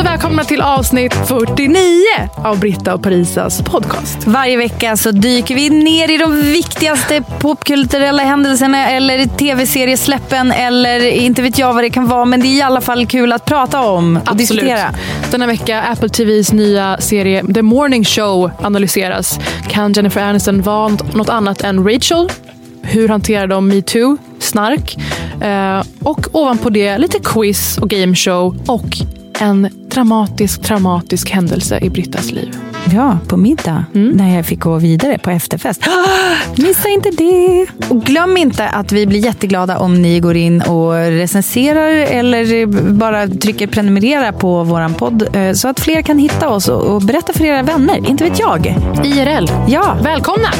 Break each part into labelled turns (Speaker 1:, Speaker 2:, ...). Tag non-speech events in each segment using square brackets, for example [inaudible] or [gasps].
Speaker 1: Och välkomna till avsnitt 49 av Britta och Parisas podcast.
Speaker 2: Varje vecka så dyker vi ner i de viktigaste popkulturella händelserna eller tv-seriesläppen eller inte vet jag vad det kan vara. Men det är i alla fall kul att prata om och diskutera.
Speaker 1: Denna vecka Apple TVs nya serie The Morning Show analyseras. Kan Jennifer Aniston vara något annat än Rachel? Hur hanterar de metoo, snark? Eh, och ovanpå det lite quiz och gameshow och en dramatisk, traumatisk händelse i Brittas liv.
Speaker 2: Ja, på middag när jag fick gå vidare på efterfest. [gasps] Missa inte det! Och glöm inte att vi blir jätteglada om ni går in och recenserar eller bara trycker prenumerera på våran podd eh, så att fler kan hitta oss och och berätta för era vänner. Inte vet jag.
Speaker 1: IRL.
Speaker 2: Ja,
Speaker 1: Välkomna!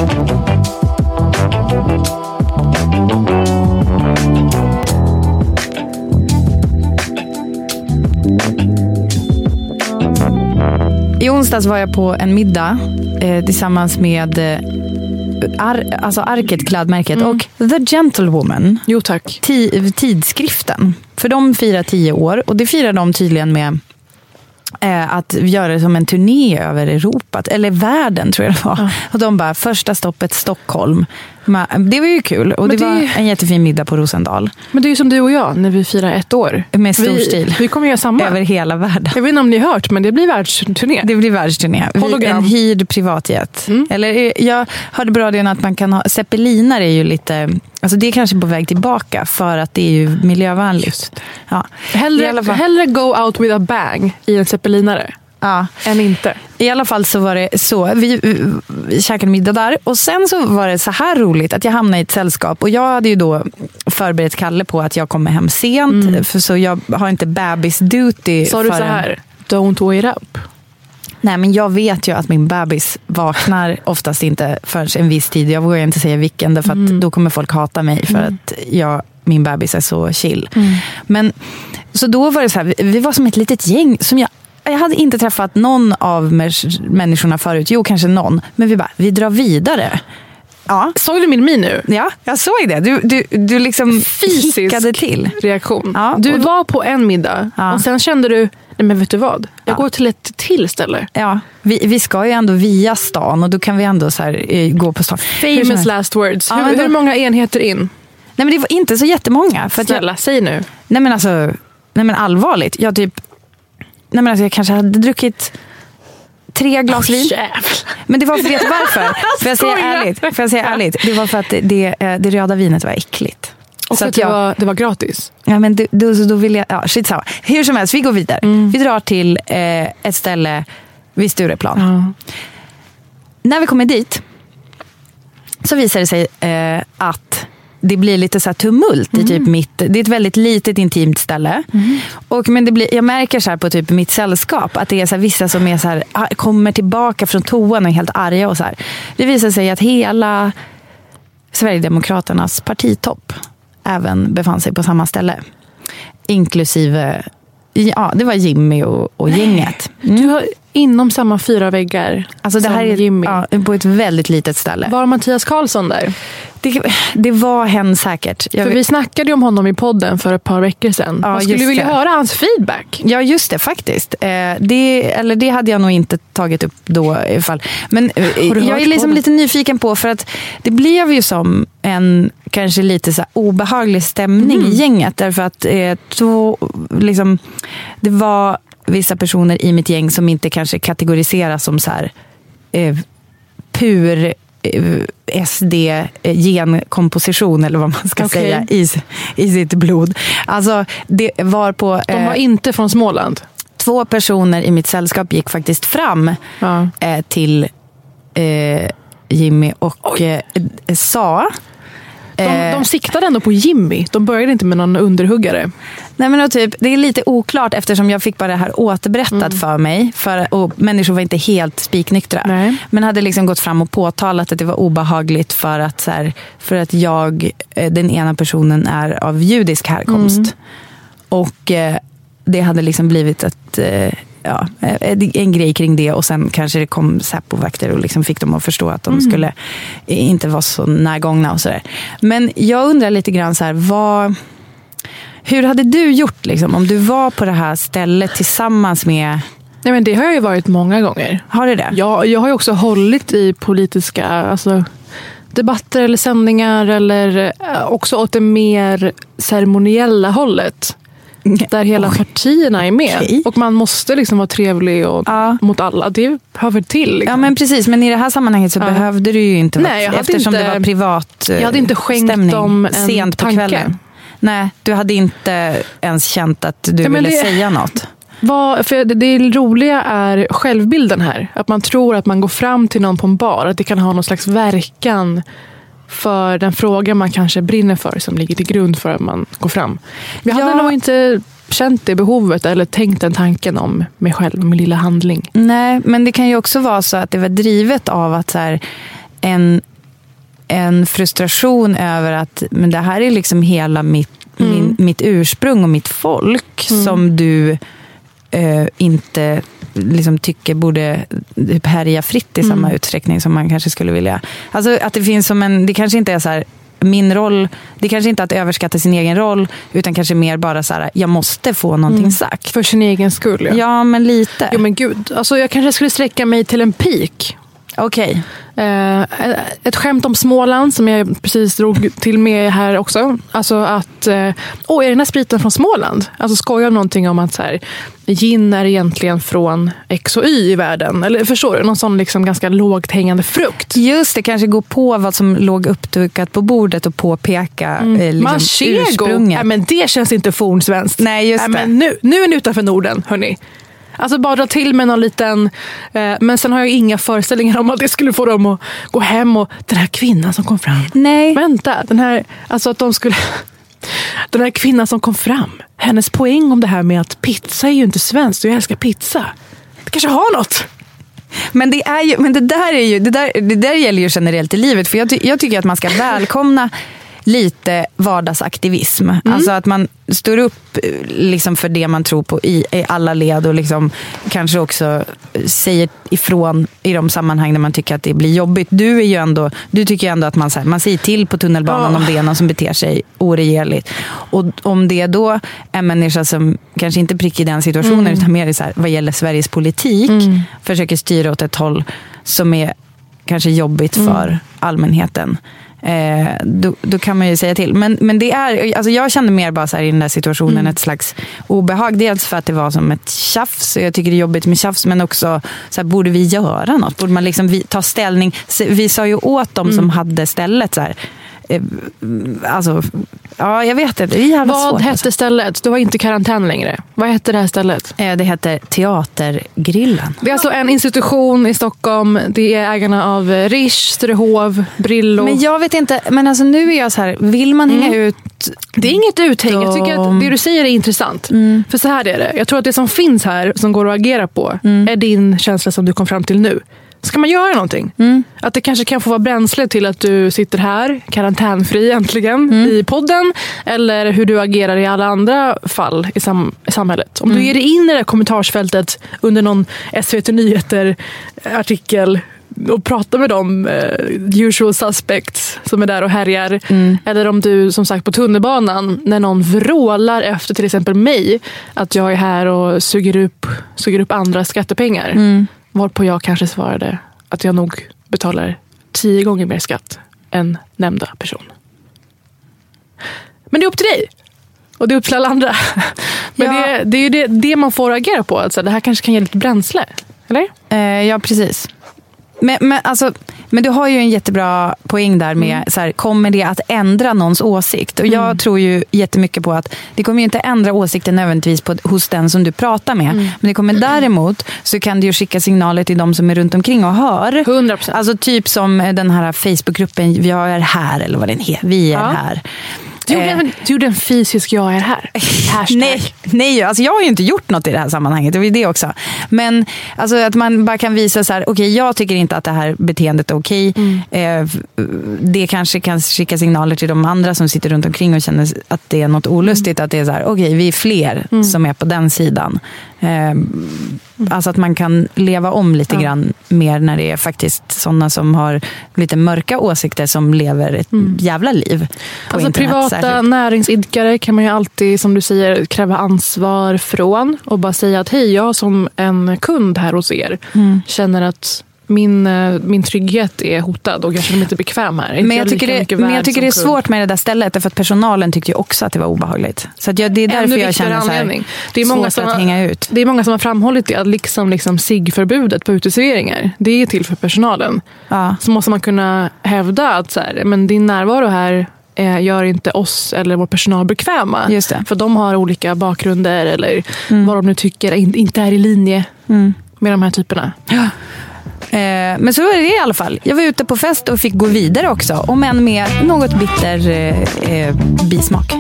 Speaker 2: I onsdags var jag på en middag eh, tillsammans med eh, Ar, alltså Arket, klädmärket, och The Gentlewoman,
Speaker 1: Jo tack.
Speaker 2: ti, tidskriften. För de firar tio år och det firar de tydligen med att göra det som en turné över Europa, eller världen tror jag det var. Och de bara, första stoppet Stockholm. Det var ju kul och det,
Speaker 1: det-
Speaker 2: var en jättefin middag på Rosendal.
Speaker 1: Men det är ju som du och jag när vi firar ett år.
Speaker 2: Med stor
Speaker 1: vi,
Speaker 2: stil.
Speaker 1: Vi kommer göra samma.
Speaker 2: Över hela världen.
Speaker 1: Jag vet inte om ni har hört, men det blir världsturné.
Speaker 2: Det blir världsturné.
Speaker 1: Hologram.
Speaker 2: En hyrd privatjet. Eller, eh, jag hörde på radion att man kan ha... Zeppelinare är ju lite... Alltså det är kanske på väg tillbaka för att det är ju miljövänligt. Ja.
Speaker 1: Hellre,
Speaker 2: fall-
Speaker 1: hellre go out with a bang i en zeppelinare
Speaker 2: Ja.
Speaker 1: än inte.
Speaker 2: I alla fall så var det så. Vi, vi, vi käkade middag där och sen så var det så här roligt att jag hamnade i ett sällskap och jag hade ju då förberett Kalle på att jag kommer hem sent för så jag har inte bebis duty.
Speaker 1: Sa du så här, don't wait up?
Speaker 2: Nej, men jag vet ju att min bebis vaknar [laughs] oftast inte förrän en viss tid. Jag vågar inte säga vilken, därför att då kommer folk hata mig för att jag, min bebis är så chill. Men, så då var det så här, vi- var som ett litet gäng som jag jag hade inte träffat någon av människorna förut. Jo, kanske någon. Men vi bara, vi drar vidare. Ja,
Speaker 1: Såg du min min nu?
Speaker 2: ja jag såg det. Du, du, du liksom
Speaker 1: Fysisk
Speaker 2: hickade till.
Speaker 1: reaktion.
Speaker 2: Ja,
Speaker 1: du
Speaker 2: då-
Speaker 1: var på en middag
Speaker 2: Ja.
Speaker 1: och sen kände du, nej men vet du vad? Jag
Speaker 2: Ja.
Speaker 1: går till ett till ställe.
Speaker 2: Ja, vi, vi ska ju ändå via stan och då kan vi ändå så här, eh, gå på stan.
Speaker 1: Famous last words. Hur,
Speaker 2: då-
Speaker 1: hur många enheter in?
Speaker 2: Nej men det var inte så jättemånga. För att jag,
Speaker 1: Snälla, säg nu.
Speaker 2: nej men alltså, nej men allvarligt. Jag typ, nej men alltså jag kanske hade druckit tre glas vin. Men det var, vet du varför? [laughs] Får jag säga ärligt? Får jag säga ärligt? Det var för att det, det, eh, det röda vinet var äckligt.
Speaker 1: Och
Speaker 2: Så
Speaker 1: att
Speaker 2: att
Speaker 1: det,
Speaker 2: jag-
Speaker 1: var, det var gratis.
Speaker 2: Ja, men då, så då vill jag, ja, skitsamma. Hur som helst, vi går vidare. Vi drar till eh, ett ställe vid Stureplan. När vi kommer dit så visar det sig eh, att det blir lite så här tumult i typ mitt... Det är ett väldigt litet intimt ställe. Och, men det blir, jag märker så här på typ mitt sällskap att det är så vissa som är så här, ah, kommer tillbaka från toan och är helt arga. Och så här. Det visar sig att hela Sverigedemokraternas partitopp även befann sig på samma ställe. Inklusive, ja det var Jimmy och, och gänget.
Speaker 1: Du har inom samma fyra väggar
Speaker 2: Alltså det
Speaker 1: som
Speaker 2: här är
Speaker 1: Jimmy.
Speaker 2: ja, på ett väldigt litet ställe.
Speaker 1: Var Mattias Karlsson där?
Speaker 2: Det, det var hen säkert. Jag
Speaker 1: För
Speaker 2: vet-
Speaker 1: vi snackade om honom i podden för ett par veckor sedan.
Speaker 2: Ja,
Speaker 1: Man skulle vilja
Speaker 2: det.
Speaker 1: höra hans feedback.
Speaker 2: Ja, just det. Faktiskt. Eh, det, eller det hade jag nog inte tagit upp då i alla fall. Men eh, jag är liksom lite nyfiken på, för att det blev ju som en kanske lite så obehaglig stämning
Speaker 1: Mm.
Speaker 2: i gänget. Därför att eh, två, liksom, det var vissa personer i mitt gäng som inte kanske kategoriseras som så här, eh, pur eh, SD-genkomposition eller vad man ska
Speaker 1: Okej.
Speaker 2: säga i, i sitt blod. Alltså det var på...
Speaker 1: De var
Speaker 2: eh,
Speaker 1: inte från Småland.
Speaker 2: två personer i mitt sällskap gick faktiskt fram
Speaker 1: Ja.
Speaker 2: eh, till eh, Jimmy och eh, sa...
Speaker 1: De,
Speaker 2: eh,
Speaker 1: de siktade ändå på Jimmy. De började inte med någon underhuggare.
Speaker 2: Nej men och typ, det är lite oklart eftersom jag fick bara det här återberättat för mig. För, och människor var inte helt spiknyktra.
Speaker 1: Nej.
Speaker 2: Men hade liksom gått fram och påtalat att det var obehagligt för att, så här, för att jag, eh, den ena personen är av judisk härkomst. Och eh, det hade liksom blivit ett, eh, ja, eh, en grej kring det och sen kanske det kom Säpo-vakter och liksom fick dem att förstå att de skulle eh, inte vara så närgångna och sådär. Men jag undrar lite grann så här, vad... Hur hade du gjort liksom, om du var på det här stället tillsammans med...
Speaker 1: Nej, men det har jag ju varit många gånger.
Speaker 2: Har du det?
Speaker 1: Jag, jag har ju också hållit i politiska alltså, debatter eller sändningar eller eh, också åt det mer ceremoniella hållet. Där hela partierna är med.
Speaker 2: Okej.
Speaker 1: Och man måste liksom vara trevlig och,
Speaker 2: Ja.
Speaker 1: mot alla. Det hör väl till. Liksom.
Speaker 2: Ja men precis, men i det här sammanhanget så
Speaker 1: Ja.
Speaker 2: behövde du ju inte vara
Speaker 1: Nej, jag hade
Speaker 2: eftersom
Speaker 1: inte-
Speaker 2: det var privat eh,
Speaker 1: jag hade inte skänkt
Speaker 2: stämning
Speaker 1: dem en
Speaker 2: sent på
Speaker 1: tanke.
Speaker 2: kvällen. Nej, du hade inte ens känt att du
Speaker 1: Ja,
Speaker 2: ville
Speaker 1: det-
Speaker 2: säga något.
Speaker 1: Vad, för det, det roliga är självbilden här. Att man tror att man går fram till någon på en bar. Att det kan ha någon slags verkan för den fråga man kanske brinner för som ligger till grund för att man går fram. Jag hade
Speaker 2: Ja.
Speaker 1: nog inte känt det behovet eller tänkt den tanken om mig själv, min lilla handling.
Speaker 2: Nej, men det kan ju också vara så att det var drivet av att så här, en, en frustration över att men det här är liksom hela mitt,
Speaker 1: Mm.
Speaker 2: min, mitt ursprung och mitt folk som du eh, inte liksom tycker borde typ härja fritt i
Speaker 1: Mm.
Speaker 2: samma utsträckning som man kanske skulle vilja. Alltså att det finns som en, det kanske inte är så här, min roll, det kanske inte är att överskatta sin egen roll, utan kanske mer bara så här, jag måste få någonting sagt.
Speaker 1: För sin egen skull. Ja.
Speaker 2: Ja, men lite.
Speaker 1: Jo men gud, alltså jag kanske skulle sträcka mig till en peak.
Speaker 2: Okej.
Speaker 1: Eh, ett skämt om Småland som jag precis drog till med här också. Alltså att, eh, åh är den här spriten från Småland? Alltså skoja om någonting om att så här, gin är egentligen från X och Y i världen. Eller förstår du? Någon sån liksom ganska lågt hängande frukt.
Speaker 2: Just det, kanske gå på vad som låg uppdukat på bordet och påpeka eh, liksom
Speaker 1: Manchego!
Speaker 2: ursprunget.
Speaker 1: Nej, men det känns inte fornsvenskt.
Speaker 2: Nej, just
Speaker 1: Nej,
Speaker 2: det.
Speaker 1: Men nu, nu är ni utanför Norden, hörni. Alltså bara dra till med någon liten... Eh, men sen har jag inga föreställningar om att det skulle få dem att gå hem och den här kvinnan som kom fram.
Speaker 2: Nej.
Speaker 1: Vänta, den här, alltså att de skulle... Den här kvinnan som kom fram. Hennes poäng om det här med att pizza är ju inte svenskt och jag älskar pizza. Det kanske har något.
Speaker 2: Men, det, är ju, men det, där är ju, det, där, det där gäller ju generellt i livet. För jag, ty, jag tycker att man ska välkomna lite vardagsaktivism.
Speaker 1: Mm.
Speaker 2: Alltså att man står upp eh, liksom för det man tror på i, i alla led och liksom kanske också säger ifrån i de sammanhang där man tycker att det blir jobbigt. Du, är ju ändå, du tycker ju ändå att man, här, man säger till på tunnelbanan
Speaker 1: Ja.
Speaker 2: om det är någon som beter sig oregerligt. Och om det då är en människa som kanske inte prickar i den situationen
Speaker 1: Mm.
Speaker 2: utan mer i så här, vad gäller Sveriges politik försöker styra åt ett håll som är kanske jobbigt
Speaker 1: Mm.
Speaker 2: för allmänheten. Eh, då, då kan man ju säga till. Men, men det är, alltså jag kände mer bara så här i den där situationen
Speaker 1: Mm.
Speaker 2: ett slags obehag. Dels för att det var som ett tjafs. och Jag tycker det är jobbigt med tjafs. Men också, så här, borde vi göra något? Borde man liksom vi, ta ställning? Vi sa ju åt dem
Speaker 1: Mm.
Speaker 2: som hade stället så här. Eh, alltså, ja, jag vet inte. Det är jävla
Speaker 1: Vad
Speaker 2: svårt.
Speaker 1: hette
Speaker 2: alltså.
Speaker 1: stället? Du har inte karantän längre. Vad hette det här stället?
Speaker 2: Eh, Det heter Teatergrillen.
Speaker 1: Det är alltså en institution i Stockholm. Det är ägarna av Rish, Sturehov, Brillo.
Speaker 2: Men jag vet inte, men alltså nu är jag så här, vill man hänga ut
Speaker 1: Det är inget uthäng. Jag tycker att det du säger är intressant. För så här är det. Jag tror att det som finns här, som går att agera på,
Speaker 2: Mm.
Speaker 1: är din känsla som du kom fram till nu. Ska man göra någonting?
Speaker 2: Mm.
Speaker 1: Att det kanske kan få vara bränsle till att du sitter här, karantänfri äntligen,
Speaker 2: Mm.
Speaker 1: i podden. Eller hur du agerar i alla andra fall i, sam- i samhället. Om
Speaker 2: Mm.
Speaker 1: du ger dig in i det kommentarsfältet under någon SVT Nyheter-artikel och prata med de uh, usual suspects som är där och härjar.
Speaker 2: Mm.
Speaker 1: Eller om du som sagt på tunnelbanan när någon vrålar efter till exempel mig att jag är här och suger upp, suger upp andra skattepengar.
Speaker 2: Mm.
Speaker 1: Varpå jag kanske svarade att jag nog betalar tio gånger mer skatt än nämnda person. Men det är upp till dig. Och det är upp till alla andra. [laughs] Men
Speaker 2: Ja.
Speaker 1: det, det är det, det man får agera på. Alltså, det här kanske kan ge lite bränsle. Eller?
Speaker 2: Eh, ja, precis. Men, men, alltså, men du har ju en jättebra poäng där med,
Speaker 1: Mm.
Speaker 2: så här, kommer det att ändra någons åsikt? Och jag tror ju jättemycket på att det kommer ju inte ändra åsikten nödvändigtvis på, hos den som du pratar med.
Speaker 1: Mm.
Speaker 2: Men det kommer däremot så kan det ju skicka signaler till de som är runt omkring och hör.
Speaker 1: 100 procent.
Speaker 2: Alltså typ som den här Facebookgruppen Jag är här, eller vad den heter. Vi är
Speaker 1: Ja.
Speaker 2: här.
Speaker 1: Du gjorde,
Speaker 2: Eh,
Speaker 1: en, du gjorde en fysisk jag är här. [laughs] Hashtag.
Speaker 2: Nej, nej alltså jag har ju inte gjort något i det här sammanhanget. Det ju det också. Men alltså att man bara kan visa så här, okej jag tycker inte att det här beteendet är okej. Eh, det kanske kan skicka signaler till de andra som sitter runt omkring och känner att det är något olustigt. Att det är så här, okej vi är fler som är på den sidan. Eh, alltså att man kan leva om lite
Speaker 1: Ja.
Speaker 2: grann mer när det är faktiskt sådana som har lite mörka åsikter som lever ett jävla liv.
Speaker 1: Alltså
Speaker 2: internet,
Speaker 1: privata
Speaker 2: särskilt.
Speaker 1: näringsidkare kan man ju alltid, som du säger, kräva ansvar från och bara säga att hej, jag som en kund här hos er
Speaker 2: Mm.
Speaker 1: känner att min, eh, min trygghet är hotad och jag känner mig inte bekväm här. Är
Speaker 2: Men
Speaker 1: inte
Speaker 2: jag, tycker det, men jag tycker det är
Speaker 1: kund?
Speaker 2: svårt med det där stället, därför att personalen tyckte ju också att det var obehagligt. Så jag, det är därför
Speaker 1: Ännu
Speaker 2: jag känner så här.
Speaker 1: Det är många som
Speaker 2: att hänga ut.
Speaker 1: Det är många som har framhållit det, att liksom, liksom SIG-förbudet på uteserveringar, det är till för personalen.
Speaker 2: Ja.
Speaker 1: Så måste man kunna hävda att så här, men din närvaro här eh, gör inte oss eller vår personal bekväma. För de har olika bakgrunder eller
Speaker 2: Mm.
Speaker 1: vad de nu tycker in, inte är i linje med de här typerna.
Speaker 2: Eh, men så var det i alla fall. Jag var ute på fest och fick gå vidare också, om än med något bitter eh, eh, bismak.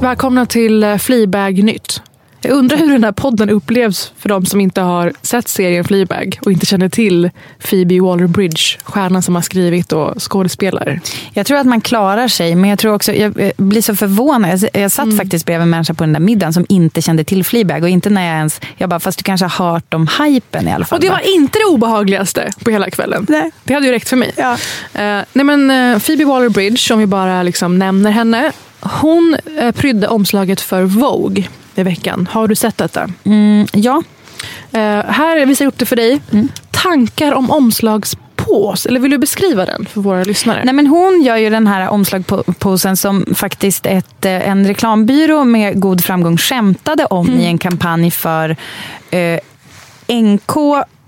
Speaker 1: Välkomna till eh, Fleabag Nytt. Jag undrar hur den här podden upplevs för de som inte har sett serien Fleabag och inte känner till Phoebe Waller-Bridge, stjärnan som har skrivit och skådespelar.
Speaker 2: Jag tror att man klarar sig, men jag tror också, jag eh, blir så förvånad. Jag, jag satt faktiskt bredvid en människa på den där middagen som inte kände till Fleabag. Och inte när jag ens, jag bara, fast du kanske har hört om hypen i alla fall.
Speaker 1: Och det
Speaker 2: va?
Speaker 1: var inte det obehagligaste på hela kvällen.
Speaker 2: Nej.
Speaker 1: Det hade ju räckt för mig.
Speaker 2: Ja.
Speaker 1: Eh, nej men, eh, Phoebe Waller-Bridge, om vi bara liksom nämner henne. Hon uh, prydde omslaget för Vogue i veckan. Har du sett detta?
Speaker 2: Mm, ja,
Speaker 1: Eh, här visar jag upp det för dig. Tankar om omslagspås. Eller vill du beskriva den för våra lyssnare?
Speaker 2: Nej, men hon gör ju den här omslagposen som faktiskt ett, eh, en reklambyrå med god framgång skämtade om
Speaker 1: Mm.
Speaker 2: i en kampanj för eh, NK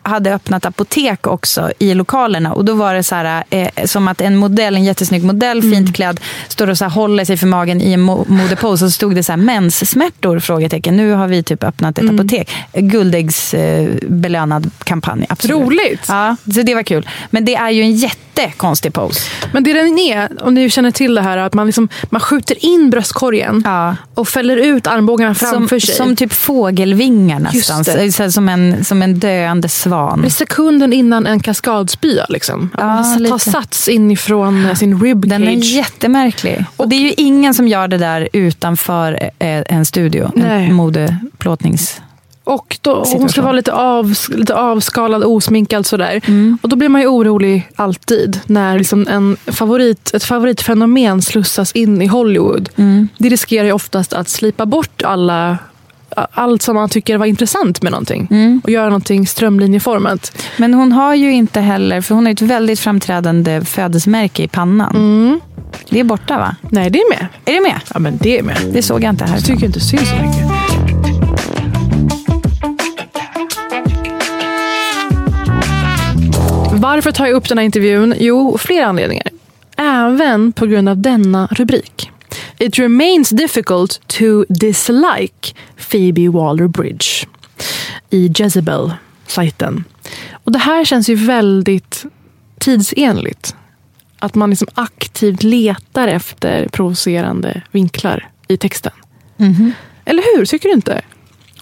Speaker 2: hade öppnat apotek också i lokalerna och då var det så här, eh, som att en modell, en jättesnygg modell,
Speaker 1: Mm.
Speaker 2: fint klädd, står och så håller sig för magen i en mo- modepose och så stod det så här menssmärtor? Frågetecken. Nu har vi typ öppnat
Speaker 1: Mm.
Speaker 2: ett apotek. Guldäggs eh, kampanj. Absolut.
Speaker 1: Roligt!
Speaker 2: Ja, så det var kul. Men det är ju en jättekonstig pose.
Speaker 1: Men det den är, om ni känner till det här, att man, liksom, man skjuter in bröstkorgen
Speaker 2: Ja.
Speaker 1: och fäller ut armbågarna framför
Speaker 2: som,
Speaker 1: sig.
Speaker 2: Som typ fågelvingar nästan. Så, som, en, som en döende svan.
Speaker 1: Sekunden innan en kaskadspya. Liksom.
Speaker 2: Ja,
Speaker 1: man tar
Speaker 2: lite.
Speaker 1: sats inifrån eh, sin ribcage.
Speaker 2: Den är jättemärklig. Och det är ju ingen som gör det där utanför eh, en studio.
Speaker 1: Nej.
Speaker 2: En modeplåtnings...
Speaker 1: Och då, hon ska vara lite, av, lite avskalad, osminkad sådär.
Speaker 2: Mm.
Speaker 1: Och då blir man ju orolig alltid när liksom en favorit, ett favoritfenomen slussas in i Hollywood.
Speaker 2: Mm.
Speaker 1: Det riskerar ju oftast att slipa bort alla, allt som man tycker var intressant med någonting.
Speaker 2: Mm.
Speaker 1: Och göra någonting strömlinjeformat.
Speaker 2: Men hon har ju inte heller, för hon har ett väldigt framträdande födelsemärke i pannan.
Speaker 1: Mm.
Speaker 2: Det är borta va?
Speaker 1: Nej, det är med.
Speaker 2: Är det med?
Speaker 1: Ja, men det är med.
Speaker 2: Det såg jag inte här.
Speaker 1: Jag tycker inte syns så mycket. Varför tar jag upp den här intervjun? Jo, flera anledningar. Även på grund av denna rubrik. It remains difficult to dislike Phoebe Waller-Bridge i Jezebel-sajten. Och det här känns ju väldigt tidsenligt. Att man liksom aktivt letar efter provocerande vinklar i texten. Eller hur? Tycker du inte?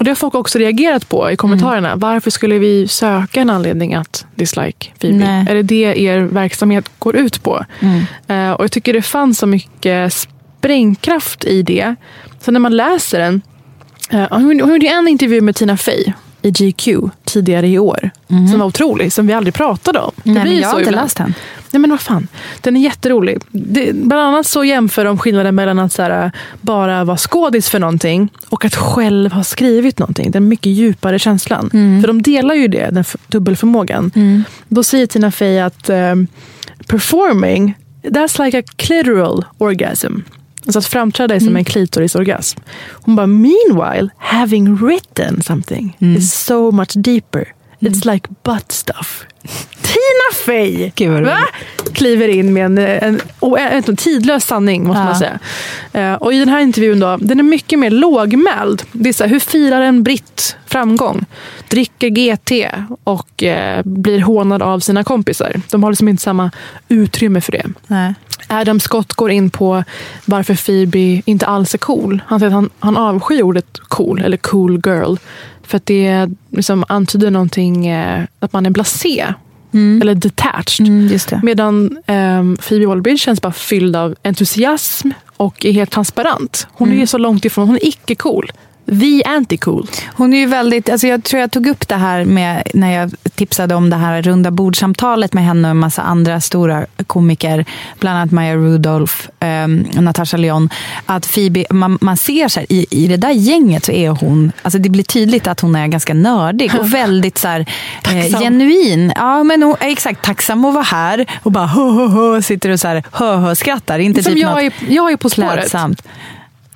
Speaker 1: Och Det har folk också reagerat på i kommentarerna. Varför skulle vi söka en anledning att dislike Phoebe?
Speaker 2: Nej.
Speaker 1: Är det det er verksamhet går ut på?
Speaker 2: Mm.
Speaker 1: Eh, och Jag tycker det fanns så mycket sprängkraft i det. Så när man läser den. eh, hon hon gjorde en intervju med Tina Fey i GQ tidigare i år. Som var otrolig, som vi aldrig pratade om.
Speaker 2: Nej, men jag har inte
Speaker 1: ibland.
Speaker 2: läst den.
Speaker 1: Nej men vad fan, den är jätterolig. Det, bland annat så jämför de skillnaden mellan att här, bara vara skådis för någonting och att själv ha skrivit någonting. Den mycket djupare känslan. För de delar ju det, den dubbelförmågan. Då säger Tina Fey att ehm, performing, that's like a clitoral orgasm. Alltså att framträda är som en klitorisorgasm. Hon bara, meanwhile, having written something is so much deeper. It's like butt stuff. Tina Fey!
Speaker 2: Gud,
Speaker 1: Va? Kliver in med en, en, en, en, en tidlös sanning, måste
Speaker 2: Ja.
Speaker 1: man säga. Eh, och I den här intervjun då, den är mycket mer lågmäld. Det är så här, hur firar en britt framgång? Dricker GT och eh, blir hånad av sina kompisar. De har liksom inte samma utrymme för det.
Speaker 2: Nej.
Speaker 1: Adam Scott går in på varför Phoebe inte alls är cool. Han säger att han, han avskyr ordet cool, eller cool girl. För att det liksom antyder någonting, eh, att man är blasé. Eller detached.
Speaker 2: Mm, det.
Speaker 1: Medan ehm, Phoebe Waller-Bridge känns bara fylld av entusiasm och är helt transparent. Hon är så långt ifrån, hon är icke-cool. The anti-cool.
Speaker 2: Hon är ju väldigt, alltså jag tror jag tog upp det här med när jag tipsade om det här runda bordsamtalet med henne och en massa andra stora komiker, bland annat Maya Rudolph, um, Natasha Lyonne, att Phoebe, man, man ser så här, i, i det där gänget så är hon, alltså det blir tydligt att hon är ganska nördig och väldigt så här, eh, genuin. Ja, men hon, exakt, tacksam att vara här och bara hö, hö, hö, sitter och så här, hö, hö, skrattar. Inte
Speaker 1: Som
Speaker 2: typ
Speaker 1: jag
Speaker 2: något
Speaker 1: är, jag är På spåret.
Speaker 2: klädsamt.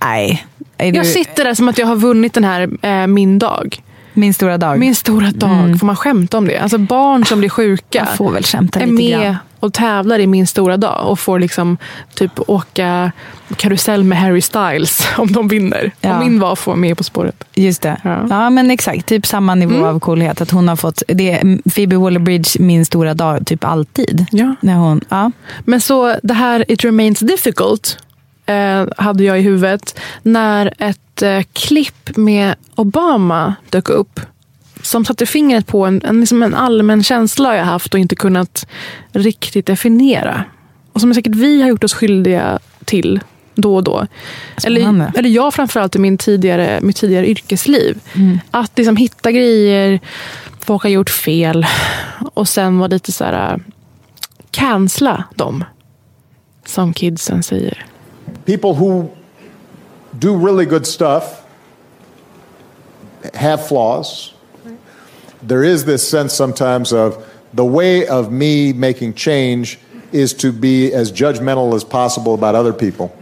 Speaker 2: Nej. Är du,
Speaker 1: Jag sitter där som att jag har vunnit den här eh, Min dag.
Speaker 2: min stora dag.
Speaker 1: Min stora dag. Får man skämta om det? Alltså barn som blir sjuka.
Speaker 2: Jag får väl skämta
Speaker 1: är med
Speaker 2: grann.
Speaker 1: och tävlar i Min stora dag och får liksom typ åka karusell med Harry Styles [laughs] om de vinner.
Speaker 2: Ja.
Speaker 1: Och min var att få med På spåret.
Speaker 2: Just det.
Speaker 1: Ja.
Speaker 2: Ja. men exakt. Typ samma nivå av coolhet. Att hon har fått, det är Phoebe Waller-Bridge min stora dag typ alltid.
Speaker 1: Ja.
Speaker 2: När hon, ja.
Speaker 1: Men så det här It remains difficult eh, hade jag i huvudet när ett eh, klipp med Obama dök upp. Som satte fingret på en, en, liksom en allmän känsla jag haft och inte kunnat riktigt definiera. Och som säkert vi har gjort oss skyldiga till då och då.
Speaker 2: Spännande.
Speaker 1: Eller, eller jag framförallt i min tidigare, mitt tidigare yrkesliv. Att liksom hitta grejer, folk har gjort fel och sen vara lite så här cancella dem. Som kidsen säger.
Speaker 3: People who do really good stuff have flaws. There is this sense sometimes of the way of me making change is to be as judgmental as possible about other people.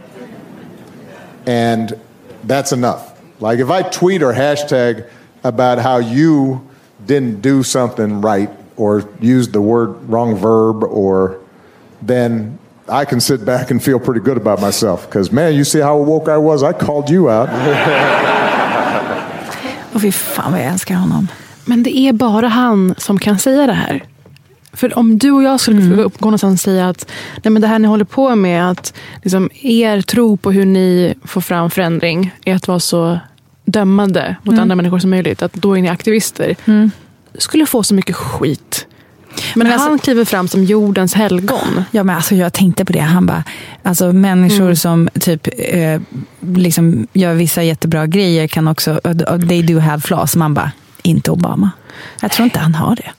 Speaker 3: And that's enough. Like if I tweet or hashtag about how you didn't do something right or used the word wrong verb or then I can sit back and feel pretty good about myself because man, you see how woke I was. I called you out. [laughs]
Speaker 2: Och fy fan vad jag älskar honom.
Speaker 1: Men det är bara han som kan säga det här. För om du och jag skulle mm. gå någonstans och säga att nej men det här ni håller på med, att liksom, er tro på hur ni får fram förändring är att vara så dömande mot andra människor som möjligt, att då är ni aktivister. Skulle få så mycket skit. Men,
Speaker 2: Men alltså-
Speaker 1: han kliver fram som jordens helgon.
Speaker 2: Ja, men alltså, jag tänkte på det. Han bara, alltså, människor som typ eh, liksom gör vissa jättebra grejer kan också, they do have flaws. Man bara, inte Obama. Jag tror inte han har det.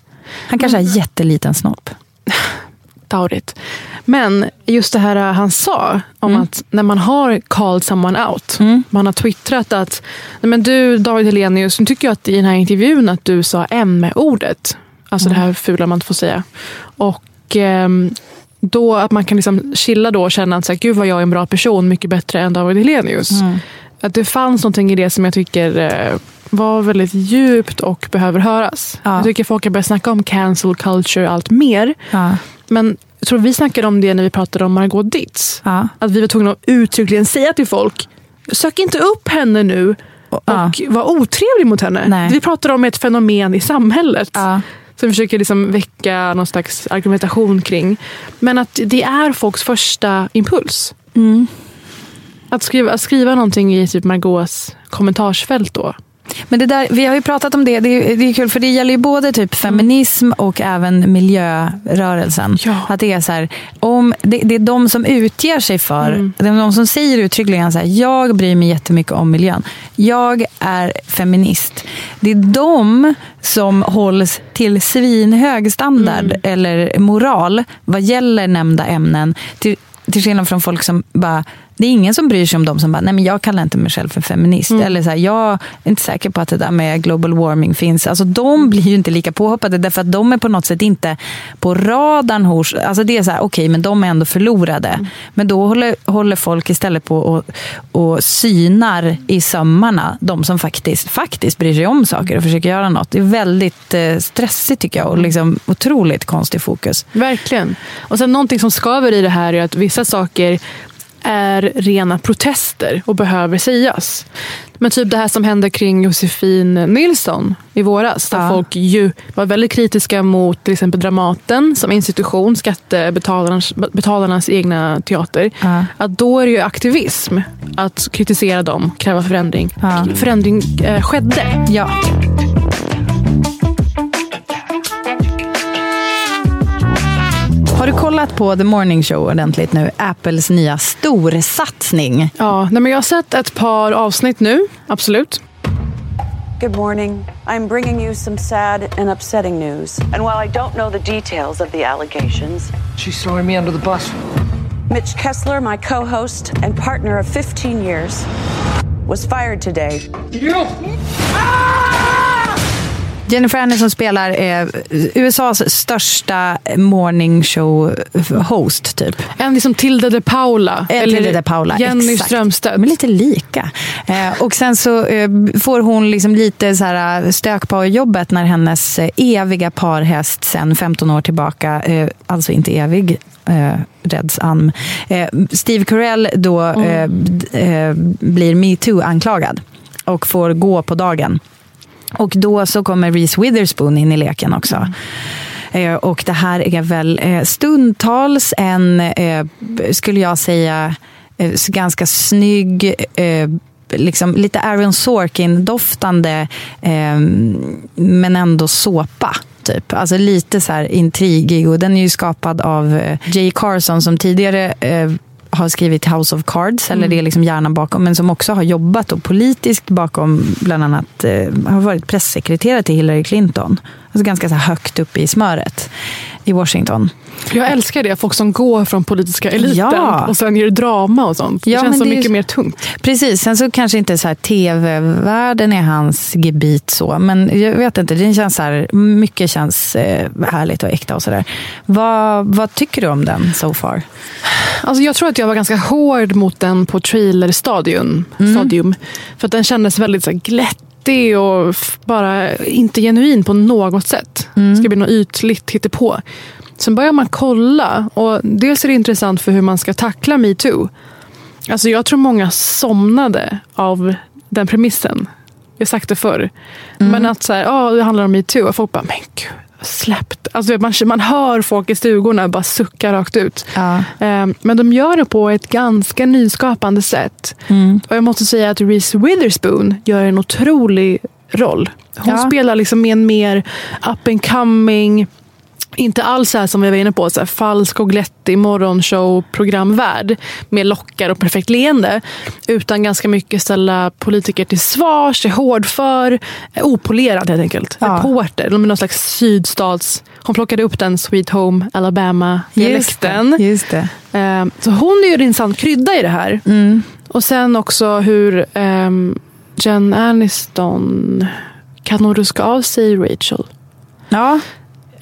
Speaker 2: Han kanske har jätteliten snopp.
Speaker 1: Taurigt. Men just det här han sa om att när man har called someone out. Man har twittrat att Nej, men du David Helenius, nu tycker jag att i den här intervjun att du sa M-ordet. Alltså det här fula man inte får säga. Och ehm, då att man kan liksom chilla då och känna att så här, gud vad jag är en bra person, mycket bättre än David Helenius. Att det fanns någonting i det som jag tycker eh, var väldigt djupt och behöver höras.
Speaker 2: Ja.
Speaker 1: Jag tycker folk har börjat snacka om cancel culture allt mer.
Speaker 2: Ja.
Speaker 1: Men jag tror vi snackade om det när vi pratade om Margot Ditz.
Speaker 2: Ja.
Speaker 1: Att vi var tvungna att uttryckligen säga till folk, sök inte upp henne nu och
Speaker 2: Ja.
Speaker 1: var otrevlig mot henne.
Speaker 2: Nej.
Speaker 1: Vi pratade om ett fenomen i samhället. Som försöker liksom väcka någon slags argumentation kring. Men att det är folks första impuls.
Speaker 2: Mm.
Speaker 1: Att, skriva, att skriva någonting i typ Margaux kommentarsfält då.
Speaker 2: Men det där, vi har ju pratat om det, det är, det är kul för det gäller ju både typ feminism och även miljörörelsen.
Speaker 1: Ja.
Speaker 2: Att det är så här, om, det, det är de som utger sig för, det är de som säger uttryckligen så här, jag bryr mig jättemycket om miljön. Jag är feminist. Det är de som hålls till svinhög standard eller moral vad gäller nämnda ämnen. Till, till skillnad från folk som bara det är ingen som bryr sig om dem som bara, nej men jag kallar inte mig själv för feminist. Eller så här, jag är inte säker på att det där med global warming finns. Alltså de blir ju inte lika påhoppade därför att de är på något sätt inte på radarn hos, alltså det är så här, okej men de är ändå förlorade. Men då håller, håller folk istället på och, och synar i sömmarna de som faktiskt, faktiskt bryr sig om saker och försöker göra något. Det är väldigt eh, stressigt tycker jag och liksom otroligt konstig fokus.
Speaker 1: Verkligen. Och sen någonting som skaver i det här är att vissa saker är rena protester och behöver sägas. Men typ det här som hände kring Josefin Nilsson i våras. Där
Speaker 2: Ja.
Speaker 1: folk ju var väldigt kritiska mot till exempel Dramaten som institution, skattebetalarnas betalarnas egna teater.
Speaker 2: Ja.
Speaker 1: Att då är det ju aktivism att kritisera dem, kräva förändring.
Speaker 2: Ja.
Speaker 1: Förändring eh, skedde.
Speaker 2: Ja. Har du kollat på The Morning Show ordentligt nu? Apples nya storsatsning.
Speaker 1: Ja, nej men jag har sett ett par avsnitt nu, absolut.
Speaker 4: Good morning. I'm bringing you some sad and upsetting news. And while I don't know the details of the allegations,
Speaker 5: She's throwing me under the bus.
Speaker 4: Mitch Kessler, my co host and partner of 15 years, was fired today.
Speaker 2: Jennifer Aniston spelar eh, USAs största morning show-host, typ.
Speaker 1: En liksom Tilde de Paula.
Speaker 2: Eh, Tilde de Paula,
Speaker 1: Jenny
Speaker 2: exakt.
Speaker 1: Strömstedt.
Speaker 2: Men lite lika. Eh, och sen så eh, får hon liksom lite så här eh, stök på jobbet när hennes eh, eviga parhäst sen 15 år tillbaka, eh, alltså inte evig, eh, Ann, eh, Steve Carell då eh, blir metoo-anklagad och får gå på dagen. Och då så kommer Reese Witherspoon in i leken också. Eh, Och det här är väl eh, stundtals en, eh, skulle jag säga, eh, ganska snygg, eh, liksom lite Aaron Sorkin-doftande, eh, men ändå såpa. Typ. Alltså lite så här intrigig. Och den är ju skapad av eh, Jay Carson som tidigare eh, har skrivit House of Cards, eller det är liksom hjärnan bakom, men som också har jobbat då politiskt bakom, bland annat eh, har varit pressekreterare till Hillary Clinton. Alltså ganska så högt upp i smöret i Washington.
Speaker 1: Jag älskar det, folk som går från politiska eliten
Speaker 2: Ja.
Speaker 1: och sen gör drama och sånt. Det
Speaker 2: Ja,
Speaker 1: känns så mycket
Speaker 2: ju-
Speaker 1: mer tungt.
Speaker 2: Precis, sen så kanske inte så här tv-världen är hans gebit så, men jag vet inte, det känns så här, mycket känns eh, härligt och äkta och sådär. Vad, vad tycker du om den so far?
Speaker 1: Alltså jag tror att jag var ganska hård mot den på trailerstadium. Stadium, för att den kändes väldigt så här, glättig och bara inte genuin på något sätt. Det ska bli något ytligt hittepå. Sen börjar man kolla och dels är det intressant för hur man ska tackla metoo. Alltså jag tror många somnade av den premissen. Jag har sagt det förr. Men att så här, ja, det handlar om metoo och folk bara, men gud, släppt. Alltså man, man hör folk i stugorna bara sucka rakt ut.
Speaker 2: Ja.
Speaker 1: Eh, Men de gör det på ett ganska nyskapande sätt. Och jag måste säga att Reese Witherspoon gör en otrolig roll. Hon
Speaker 2: Ja.
Speaker 1: spelar liksom en mer up and coming, inte alls så här som vi var inne på, så här falsk och glättig morgonshow-programvärld med lockar och perfekt leende. Utan ganska mycket ställa politiker till svars, är hårdför, är opolerad helt enkelt.
Speaker 2: Ja.
Speaker 1: Reporter, med någon slags sydstats... Hon plockade upp den Sweet Home Alabama-dialekten.
Speaker 2: Just det.
Speaker 1: Eh, Så hon är ju en intressant krydda i det här. Och sen också hur ehm, Jen Aniston kan hon ruska av sig Rachel?
Speaker 2: Ja,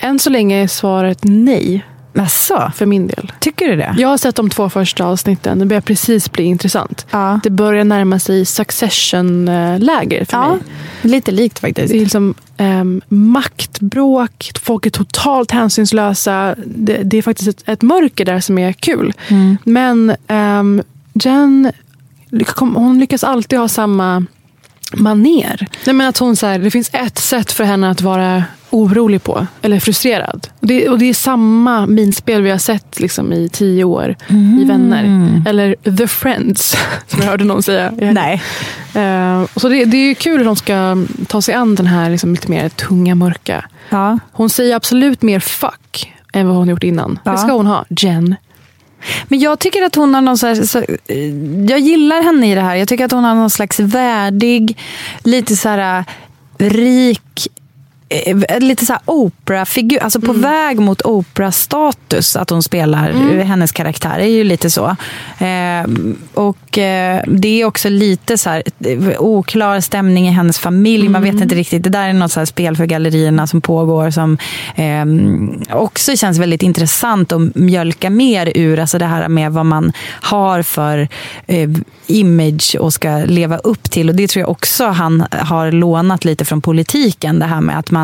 Speaker 1: Än så länge är svaret nej
Speaker 2: Jaså,
Speaker 1: för min del.
Speaker 2: tycker du det?
Speaker 1: Jag har sett de två första avsnitten. Det börjar precis bli intressant.
Speaker 2: Ja.
Speaker 1: Det börjar närma sig Succession-läger för
Speaker 2: Ja,
Speaker 1: mig.
Speaker 2: lite likt faktiskt.
Speaker 1: Det är liksom ehm, maktbråk, folk är totalt hänsynslösa. Det, det är faktiskt ett, ett mörker där som är kul. Men um, Jen, hon lyckas alltid ha samma maner. Nej, men att hon, så här, det finns ett sätt för henne att vara orolig på. Eller frustrerad. Och det, och det är samma minspel vi har sett liksom, i tio år i Vänner. Eller The Friends, [laughs] som jag hörde någon säga.
Speaker 2: Nej.
Speaker 1: Eh, så det, det är kul hur de ska ta sig an den här liksom, lite mer tunga, mörka.
Speaker 2: Ja.
Speaker 1: Hon säger absolut mer fuck än vad hon gjort innan.
Speaker 2: Ja.
Speaker 1: Det ska hon ha. Jen.
Speaker 2: Men jag tycker att hon har någon så så, Jag gillar henne i det här. Jag tycker att hon har någon slags värdig, lite så här rik Lite så här opera-figur, alltså på väg mot opera-status att hon spelar, eh, hennes karaktär är ju lite så. Eh, och eh, det är också lite så här eh, oklar stämning i hennes familj, man vet inte riktigt. Det där är något så spel för gallerierna som pågår som eh, också känns väldigt intressant att mjölka mer ur, alltså det här med vad man har för eh, image och ska leva upp till. Och det tror jag också han har lånat lite från politiken. Det här med att man,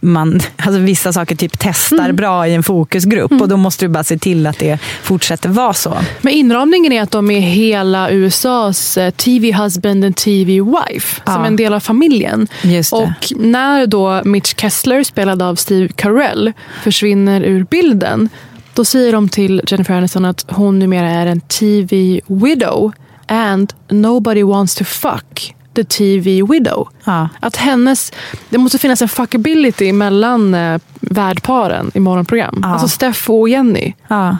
Speaker 2: man alltså vissa saker typ testar bra i en fokusgrupp och då måste du bara se till att det fortsätter vara så.
Speaker 1: Men inramningen är att de är hela USAs eh, TV husband and TV wife. Som
Speaker 2: Ja.
Speaker 1: en del av familjen. Och när då Mitch Kessler, spelad av Steve Carell, försvinner ur bilden. Då säger de till Jennifer Aniston att hon numera är en TV widow. And nobody wants to fuck the TV widow.
Speaker 2: Ja.
Speaker 1: Att hennes, det måste finnas en fuckability mellan eh, värdparen i morgonprogram.
Speaker 2: Ja.
Speaker 1: Alltså Steph och Jenny.
Speaker 2: Ja.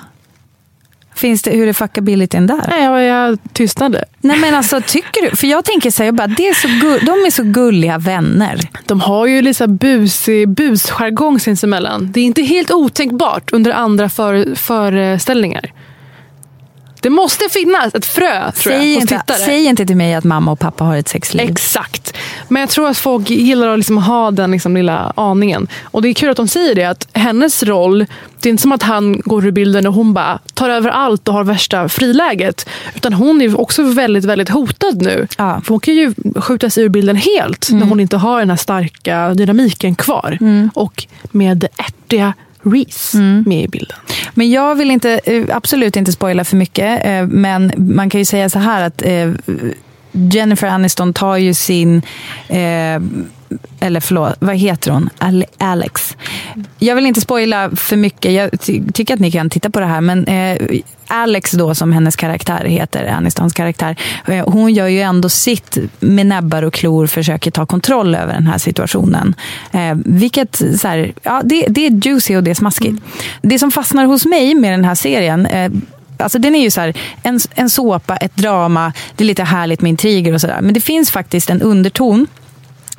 Speaker 2: Finns det, hur är fuckabilityn där?
Speaker 1: Nej, jag, jag tystnade.
Speaker 2: Nej men alltså tycker du? För jag tänker så här, jag bara, det är så gull, de är så gulliga vänner.
Speaker 1: De har ju lite busig busjargong sinsemellan. Det är inte helt otänkbart under andra för, föreställningar. Det måste finnas ett frö tror
Speaker 2: Säg
Speaker 1: jag,
Speaker 2: inte,
Speaker 1: tittare.
Speaker 2: säg inte till mig att mamma och pappa har ett sexliv.
Speaker 1: Exakt. Men jag tror att folk gillar att liksom ha den liksom lilla aningen. Och det är kul att de säger det. Att hennes roll, det är inte som att han går ur bilden och hon bara tar över allt och har värsta friläget. Utan hon är också väldigt, väldigt hotad nu.
Speaker 2: Ja. Mm.
Speaker 1: För hon kan ju skjutas ur bilden helt när hon inte har den här starka dynamiken kvar. Och med ärtiga Reese
Speaker 2: Mm.
Speaker 1: med i bilden.
Speaker 2: Men jag vill inte, eh, absolut inte spoila för mycket. eh, Men man kan ju säga så här att eh, Jennifer Aniston tar ju sin, eh, eller förlåt, vad heter hon? Ale- Alex. Jag vill inte spoila för mycket. Jag ty- tycker att ni kan titta på det här. Men eh, Alex då, som hennes karaktär heter, Anistons karaktär. eh, Hon gör ju ändå sitt med näbbar och klor, försöker ta kontroll över den här situationen. Eh, vilket, så här, ja, det, det är juicy och det är smaskigt. Det som fastnar hos mig med den här serien eh, Alltså den är ju så här, en, en såpa, ett drama, det är lite härligt med intriger och sådär. Men det finns faktiskt en underton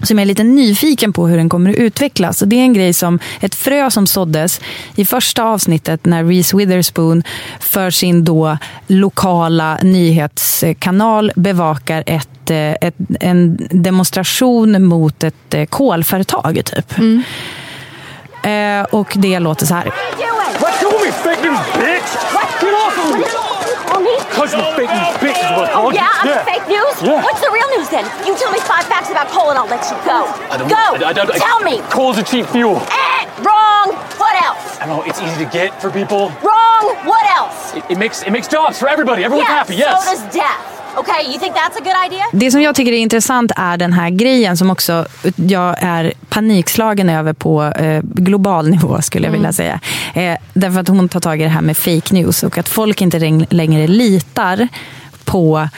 Speaker 2: som jag är lite nyfiken på hur den kommer att utvecklas. Och det är en grej som, ett frö som såddes i första avsnittet när Reese Witherspoon för sin då lokala nyhetskanal bevakar ett, eh, ett, en demonstration mot ett eh, kolföretag. Typ. Eh, och det låter så här.
Speaker 5: Let me, fake news, bitch! Get off of me!
Speaker 6: On me?
Speaker 5: Cause you fake news, bitch is what I called
Speaker 6: Yeah, I'm
Speaker 5: you.
Speaker 6: the fake news?
Speaker 5: Yeah.
Speaker 6: What's the real news then? You tell me five facts about coal and I'll let you go.
Speaker 5: I don't-
Speaker 6: Go!
Speaker 5: I- I don't- I-
Speaker 6: tell me!
Speaker 5: Coal's a cheap fuel.
Speaker 6: Eh, wrong! What else?
Speaker 5: I know it's easy to get for people.
Speaker 6: Wrong! What else?
Speaker 5: It, it makes it makes jobs for everybody. Everyone's
Speaker 6: yeah,
Speaker 5: happy. Yes.
Speaker 6: so does death. Okay, you think that's a good idea?
Speaker 2: Det som jag tycker är intressant är den här grejen som också jag är panikslagen över på eh, global nivå skulle jag vilja säga. Eh, därför att hon tar tag i det här med fake news och att folk inte längre litar på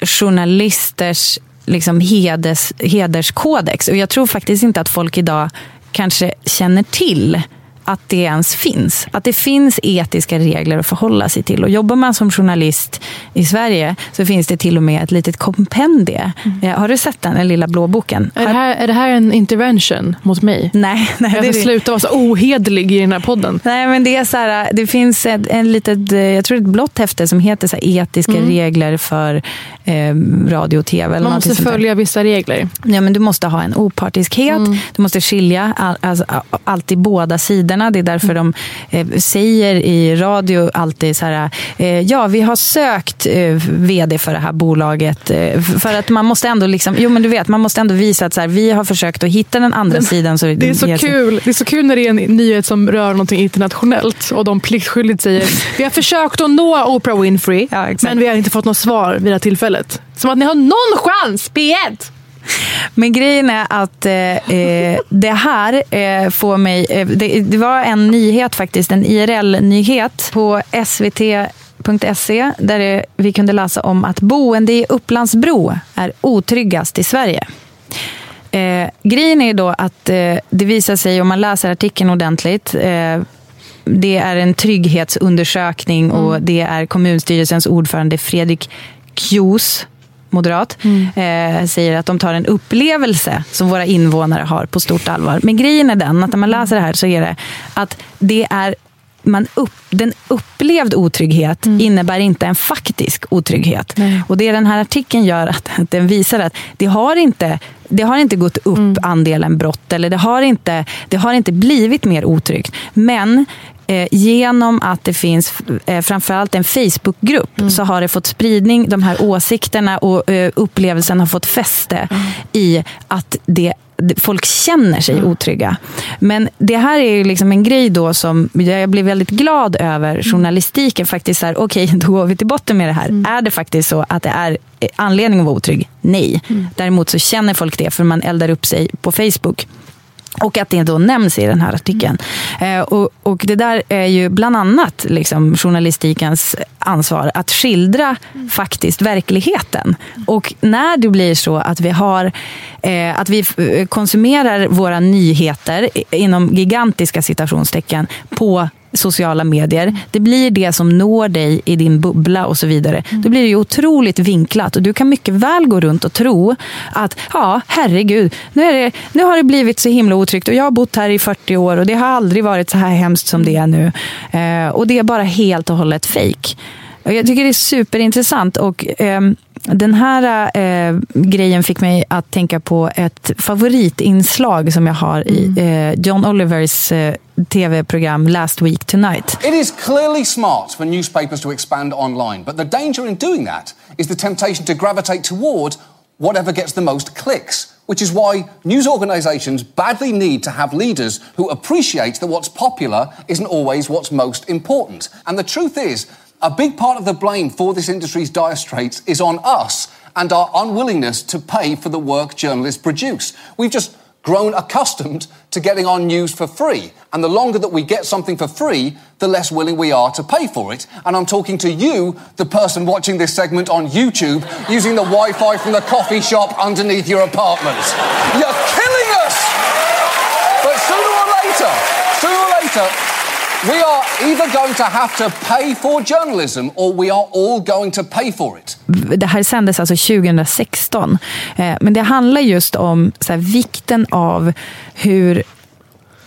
Speaker 2: journalisters liksom heders, hederskodex. Och jag tror faktiskt inte att folk idag kanske känner till att det ens finns. Att det finns etiska regler att förhålla sig till. Och jobbar man som journalist i Sverige så finns det till och med ett litet kompendie. Eh, Har du sett den, den lilla blå boken?
Speaker 1: Är det, här, är det här en intervention mot mig? [laughs]
Speaker 2: Nej, nej
Speaker 1: Jag ska
Speaker 2: det.
Speaker 1: sluta vara så ohederlig i den här podden.
Speaker 2: Nej, men det är så här, det finns ett, en litet, eh, jag tror ett blått häfte som heter så etiska regler för eh, radio och tv. Eller
Speaker 1: Man måste följa vissa regler.
Speaker 2: Ja, men du måste ha en opartiskhet. Du måste skilja all, alltså, alltid båda sidorna. Det är därför de eh, säger i radio alltid så här, eh, ja vi har sökt eh, vd för det här bolaget. För att man måste ändå liksom, jo men du vet, man måste ändå visa att så här, vi har försökt att hitta den andra sidan. Så
Speaker 1: Det är så
Speaker 2: ges-
Speaker 1: kul Det är så kul när det är en nyhet som rör någonting internationellt och de pliktskyldigt säger vi har försökt att nå Oprah Winfrey
Speaker 2: Ja,
Speaker 1: men vi har inte fått något svar vid det här tillfället. Som att ni har någon chans, P1!
Speaker 2: Men grejen är att eh, eh, det här eh, får mig... Eh, det, det, var en nyhet faktiskt, en IRL-nyhet på svt.se där det, vi kunde läsa om att boende i Upplandsbro är otryggast i Sverige. Eh, grejen är då att eh, det visar sig, om man läser artikeln ordentligt, eh, det är en trygghetsundersökning mm. och det är kommunstyrelsens ordförande Fredrik Kjos moderat, mm. eh, säger att de tar en upplevelse som våra invånare har på stort allvar. Men grejen är den att när man läser det här så är det att det är man upp, den upplevd otrygghet mm. innebär inte en faktisk otrygghet. Nej. Och det den här artikeln gör att, att den visar att det har inte det har inte gått upp mm. andelen brott eller det har, inte, det har inte blivit mer otryggt. Men eh, genom att det finns eh, framförallt en Facebookgrupp mm. så har det fått spridning, de här åsikterna och eh, upplevelsen har fått fäste mm. i att det folk känner sig mm. otrygga. Men det här är ju liksom en grej då som jag blir väldigt glad över mm. journalistiken. Faktiskt okej, okay, [laughs] då går vi till botten med det här. Mm. Är det faktiskt så att det är anledning att vara otrygg? Nej. Mm. Däremot så känner folk det för man eldar upp sig på Facebook. Och att det då nämns i den här artikeln. Eh, och, och, det där är ju bland annat liksom journalistikens ansvar att skildra mm. faktiskt verkligheten. Och när det blir så att vi, har, eh, att vi eh, konsumerar våra nyheter inom gigantiska citationstecken på sociala medier. Det blir det som når dig i din bubbla och så vidare. Mm. Då blir det ju otroligt vinklat och du kan mycket väl gå runt och tro att ja, herregud, nu, är det, nu har det blivit så himla otryggt och jag har bott här i 40 år och det har aldrig varit så här hemskt som det är nu. Eh, och det är bara helt och hållet fejk. Jag tycker det är superintressant och eh, den här eh, grejen fick mig att tänka på ett favoritinslag som jag har i mm. eh, John Olivers eh, tv-program Last Week Tonight.
Speaker 7: It is clearly smart for newspapers to expand online, but the danger in doing that is the temptation to gravitate toward whatever gets the most clicks. Which is why news organisations badly need to have leaders who appreciate that what's popular isn't always what's most important. And the truth is, a big part of the blame for this industry's dire straits is on us and our unwillingness to pay for the work journalists produce. We've just grown accustomed to getting our news for free. And the longer that we get something for free, the less willing we are to pay for it. And I'm talking to you, the person watching this segment on YouTube, using the Wi Fi from the coffee shop underneath your apartment. You're killing us! But sooner or later, sooner or later, We are either going to have to pay for journalism or we are all going to pay for it.
Speaker 2: Det här sändes alltså 2016. Eh, men det handlar just om så här, vikten av hur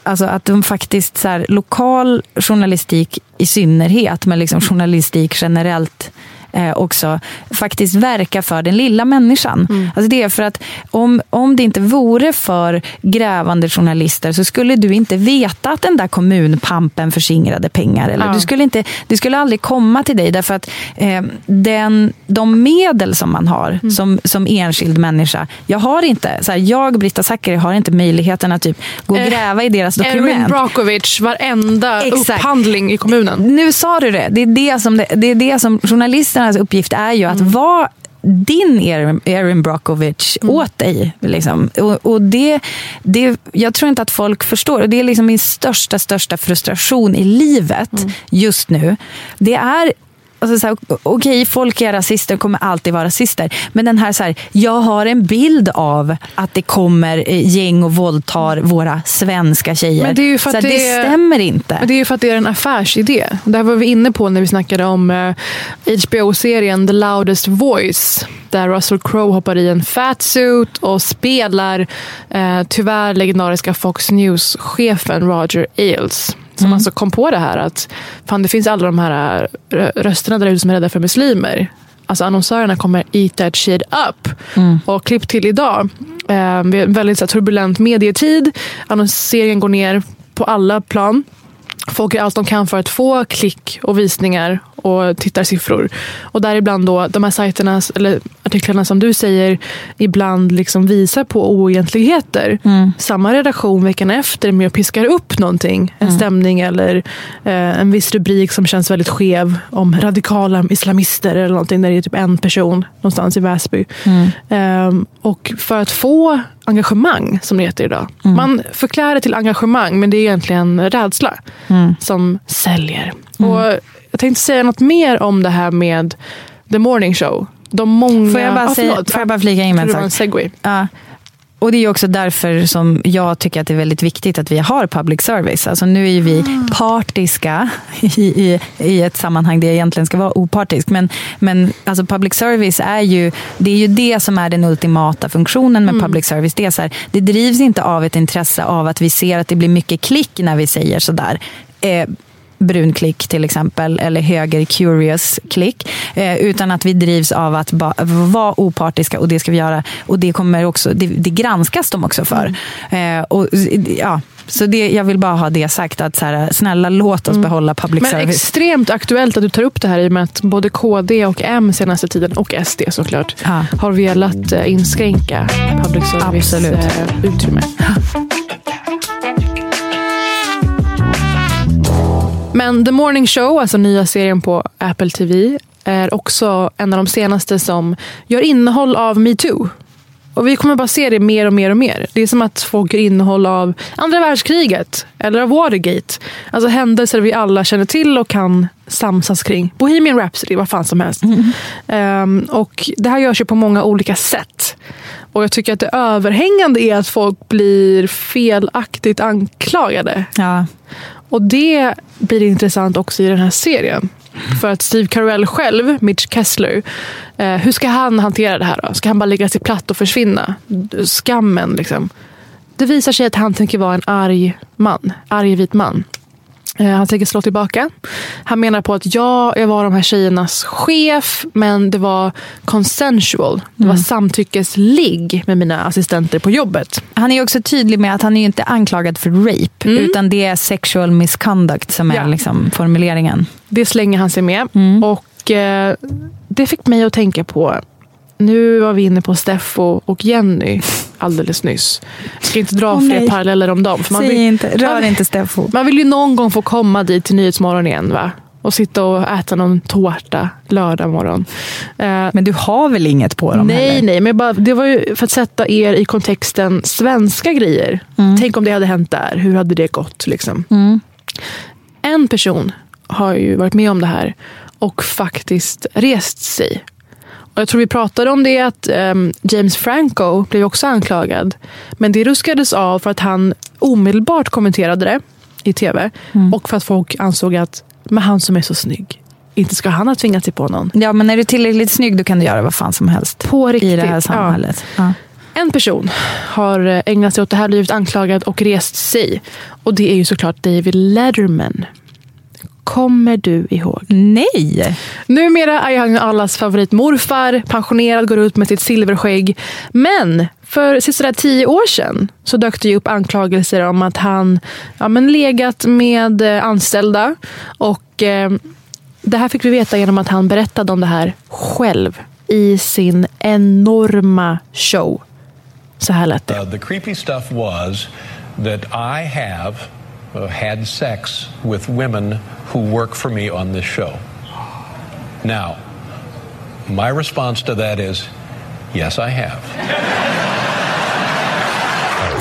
Speaker 2: Alltså att de faktiskt, så här, lokal journalistik i synnerhet, men liksom journalistik generellt eh, också faktiskt verka för den lilla människan. Mm. Alltså det är för att om, om det inte vore för grävande journalister så skulle du inte veta att den där kommunpampen förskingrade pengar. Eller ja. du skulle inte, det skulle aldrig komma till dig därför att eh, den, de medel som man har mm. som, som enskild människa. Jag har inte, så här, jag Britta Zackari har inte möjligheten att typ gå och eh, gräva i deras dokument.
Speaker 1: Erin Brockovich, varenda Exakt. upphandling i kommunen.
Speaker 2: Nu sa du det. Det är det som, det, det är det som journalisterna journalisternas uppgift är ju att mm. vara din Erin Brockovich mm. åt dig. Liksom. Och, och, det, det, jag tror inte att folk förstår. Och det är liksom min största, största frustration i livet mm. just nu. Det är Alltså Okej, okay, folk är rasister och kommer alltid vara rasister. Men den här, så här, jag har en bild av att det kommer eh, gäng och våldtar våra svenska tjejer. Men det, är ju för att så det, det stämmer inte.
Speaker 1: Men det är ju för att det är en affärsidé. Det här var vi inne på när vi snackade om uh, eh, HBO-serien The Loudest Voice. Där Russell Crowe hoppar i en fatsuit och spelar uh, tyvärr legendariska Fox News-chefen Roger Ailes. Som mm. alltså kom på det här att fan, det finns alla de här äh, rösterna där ute som är rädda för muslimer. Alltså annonsörerna kommer eat that shit up. Mm. Och klipp till idag. Eh, vi har en väldigt så, turbulent medietid. Annonseringen går ner på alla plan. Folk gör allt de kan för att få klick och visningar och tittarsiffror. Och däribland då de här sajterna, eller artiklarna som du säger ibland liksom visar på oegentligheter.
Speaker 2: Mm.
Speaker 1: Samma redaktion veckan efter med och piskar upp någonting. En
Speaker 2: Mm.
Speaker 1: stämning eller eh, en viss rubrik som känns väldigt skev om radikala islamister eller någonting där det är typ en person någonstans i Väsby.
Speaker 2: Mm.
Speaker 1: Ehm, och för att få engagemang, som det heter idag.
Speaker 2: Mm.
Speaker 1: Man förklär det till engagemang, men det är egentligen rädsla
Speaker 2: Mm.
Speaker 1: som säljer. Och jag tänkte säga något mer om det här med The Morning Show. De många...
Speaker 2: Får jag bara,
Speaker 1: Ah,
Speaker 2: säga, får jag bara flika in med en sak? Ja. Och det är också därför som jag tycker att det är väldigt viktigt att vi har public service. Alltså nu är vi
Speaker 1: Ah.
Speaker 2: partiska [laughs] i, i, i ett sammanhang där jag egentligen ska vara opartisk. Men, men alltså public service är ju det, är ju det som är den ultimata funktionen
Speaker 1: Mm.
Speaker 2: med public service. Det, är så här, det drivs inte av ett intresse av att vi ser att det blir mycket klick när vi säger sådär. Eh, brunklick till exempel, eller höger curious klick. Eh, utan att vi drivs av att ba- vara opartiska och det ska vi göra. Och det, kommer också, det, det granskas de också för. Eh, och, ja, så det, jag vill bara ha det sagt, att så här, snälla låt oss behålla public
Speaker 1: Men
Speaker 2: service.
Speaker 1: extremt aktuellt att du tar upp det här i och med att både KD och M senaste tiden, och SD såklart,
Speaker 2: Ja.
Speaker 1: har velat eh, inskränka public service
Speaker 2: Absolut.
Speaker 1: eh, utrymme. [laughs] Men The Morning Show, alltså nya serien på Apple TV, är också en av de senaste som gör innehåll av metoo. Och vi kommer bara se det mer och mer och mer. Det är som att folk gör innehåll av andra världskriget eller av Watergate. Alltså händelser vi alla känner till och kan samsas kring. Bohemian Rhapsody, vad fan som helst. Ehm, och det här görs ju på många olika sätt. Och jag tycker att det överhängande är att folk blir felaktigt anklagade.
Speaker 2: Ja.
Speaker 1: Och det blir intressant också i den här serien. För att Steve Carell själv, Mitch Kessler, eh, hur ska han hantera det här då? Ska han bara lägga sig platt och försvinna? Skammen liksom. Det visar sig att han tänker vara en arg man, arg vit man. Eh, Han tänker slå tillbaka. Han menar på att ja, jag var de här tjejernas chef, men det var consensual. Det var samtyckesligg med mina assistenter på jobbet.
Speaker 2: Han är också tydlig med att han är inte anklagad för rape, utan det är sexual misconduct som är
Speaker 1: Ja.
Speaker 2: liksom formuleringen.
Speaker 1: Det slänger han sig med. Och eh, Det fick mig att tänka på, nu var vi inne på Steffo och Jenny [laughs] alldeles nyss. Jag ska inte dra
Speaker 2: Åh,
Speaker 1: fler
Speaker 2: nej.
Speaker 1: paralleller om dem. För man,
Speaker 2: Säg
Speaker 1: vill,
Speaker 2: inte, rör
Speaker 1: man,
Speaker 2: inte Steffo.
Speaker 1: man vill ju någon gång få komma dit till Nyhetsmorgon igen. Va? Och sitta och äta någon tårta lördag morgon. Eh,
Speaker 2: Men du har väl inget på dem
Speaker 1: Nej,
Speaker 2: heller?
Speaker 1: nej, men bara, det var ju för att sätta er i kontexten svenska grejer. Tänk om det hade hänt där, hur hade det gått? Liksom? En person har ju varit med om det här och faktiskt rest sig. Och jag tror vi pratade om det att ehm, James Franco blev också anklagad. Men det ruskades av för att han omedelbart kommenterade det i tv. Och för att folk ansåg att men han som är så snygg, inte ska han ha tvingat sig på någon.
Speaker 2: Ja, men är du tillräckligt snygg då kan du göra vad fan som helst.
Speaker 1: På riktigt.
Speaker 2: I det här
Speaker 1: ja.
Speaker 2: samhället. Ja.
Speaker 1: En person har eh, ägnat sig åt det här, blivit anklagad och rest sig. Och det är ju såklart David Letterman. Kommer du ihåg?
Speaker 2: Nej!
Speaker 1: Numera är han allas favoritmorfar, pensionerad, går ut med sitt silverskägg. Men för sisådär tio år sedan så dök det ju upp anklagelser om att han ja, men legat med eh, anställda. Och eh, det här fick vi veta genom att han berättade om det här själv i sin enorma show. Så här lät det.
Speaker 8: Uh, the creepy stuff was that I have uh, had sex with women who work for me on this show. Now, my response to that is yes, I have.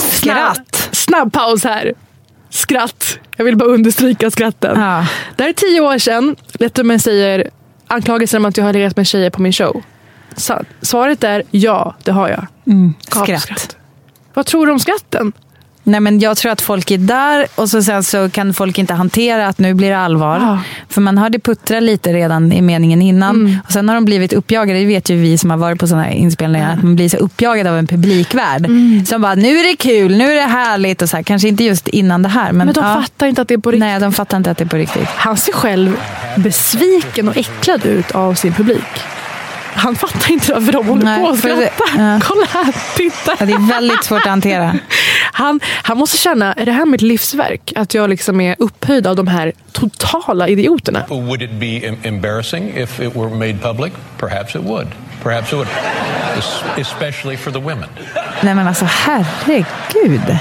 Speaker 2: Skratt.
Speaker 1: Snabb paus här. Skratt. Jag vill bara understryka skratten.
Speaker 2: Ja.
Speaker 1: Det här är tio år sedan. Letterman säger anklagelser om att jag har legat med tjejer på min show. Så, svaret är ja, det har jag.
Speaker 2: Mm, skratt.
Speaker 1: Vad tror du om skratten?
Speaker 2: Nej, men jag tror att folk är där och så sen så kan folk inte hantera att nu blir det allvar.
Speaker 1: Ja.
Speaker 2: För man hörde puttra lite redan i meningen innan. Och Sen har de blivit uppjagade, det vet ju vi som har varit på sådana här inspelningar, att man blir så uppjagad av en publikvärd. Som bara, nu är det kul, nu är det härligt. Och så här. Kanske inte just innan det här. Men,
Speaker 1: Men de
Speaker 2: ja.
Speaker 1: fattar inte att det är på riktigt.
Speaker 2: Nej, de fattar inte att det är på riktigt.
Speaker 1: Han ser själv besviken och äcklad ut av sin publik. Han fattar inte varför de håller
Speaker 2: Nej,
Speaker 1: på att skratta.
Speaker 2: det- ja.
Speaker 1: Kolla här, titta.
Speaker 2: Ja, det är väldigt svårt att hantera. [laughs]
Speaker 1: Han, han måste känna, är det här mitt livsverk? Att jag liksom är upphöjd av de här totala idioterna.
Speaker 8: Would it be em- embarrassing if it were made public? Perhaps it would. Perhaps it would. Es- Especially for the women.
Speaker 2: Nej men alltså herregud.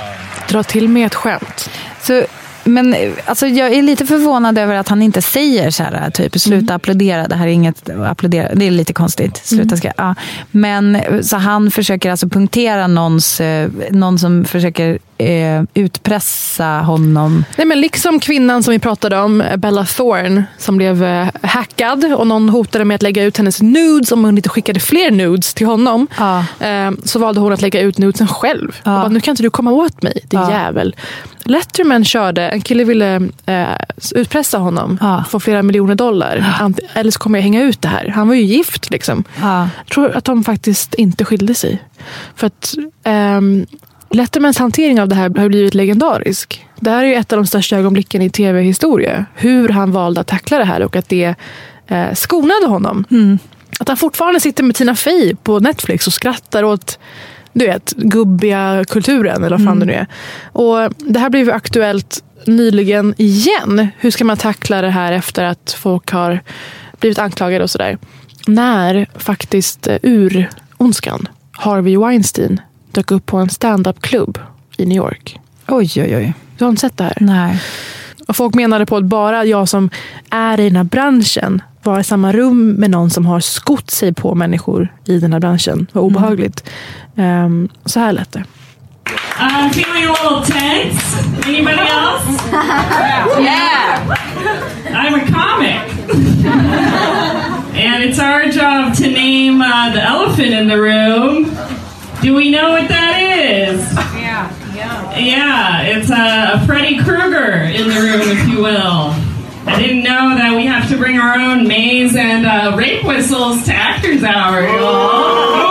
Speaker 1: Dra till med ett skämt.
Speaker 2: Så, men alltså, jag är lite förvånad över att han inte säger så här, typ sluta applådera, det här är inget applådera. Det är lite konstigt. Sluta ska, ja. Men så han försöker alltså punktera någons, eh, någon som försöker eh, utpressa honom.
Speaker 1: Nej, men liksom kvinnan som vi pratade om, Bella Thorne, som blev eh, hackad och någon hotade med att lägga ut hennes nudes om hon inte skickade fler nudes till honom. Eh, så valde hon att lägga ut nudesen själv. Och Bara, nu kan inte du komma åt mig, din
Speaker 2: Ja.
Speaker 1: jävel. Letterman körde, en kille ville eh, utpressa honom, få flera miljoner dollar. Ant- Eller så kommer jag hänga ut det här. Han var ju gift. Liksom. Jag tror att de faktiskt inte skilde sig. För att ehm, Lettermans hantering av det här har blivit legendarisk. Det här är ju ett av de största ögonblicken i tv-historia. Hur han valde att tackla det här och att det eh, skonade honom. Att han fortfarande sitter med Tina Fey på Netflix och skrattar åt du vet, gubbiga kulturen eller vad fan det nu är. Och det här blev aktuellt nyligen igen. Hur ska man tackla det här efter att folk har blivit anklagade och sådär. När faktiskt eh, ur-ondskan, Harvey Weinstein, dök upp på en stand-up-klubb i New York.
Speaker 2: Oj, oj, oj.
Speaker 1: Du har inte sett det här?
Speaker 2: Nej.
Speaker 1: Och folk menade på att bara jag som är i den här branschen var i samma rum med någon som har skott sig på människor i den här branschen. var obehagligt. Ehm, så här lät det.
Speaker 9: I'm feeling a little tense. Anybody else? [laughs] yeah. I'm a comic. and it's our job to name uh, the elephant in the room. Do we know what that is? Yeah, yeah. Yeah, it's uh, a Freddy Krueger in the room, if you will. I didn't know that we have to bring our own maze and uh, rape whistles to Actors Hour. No?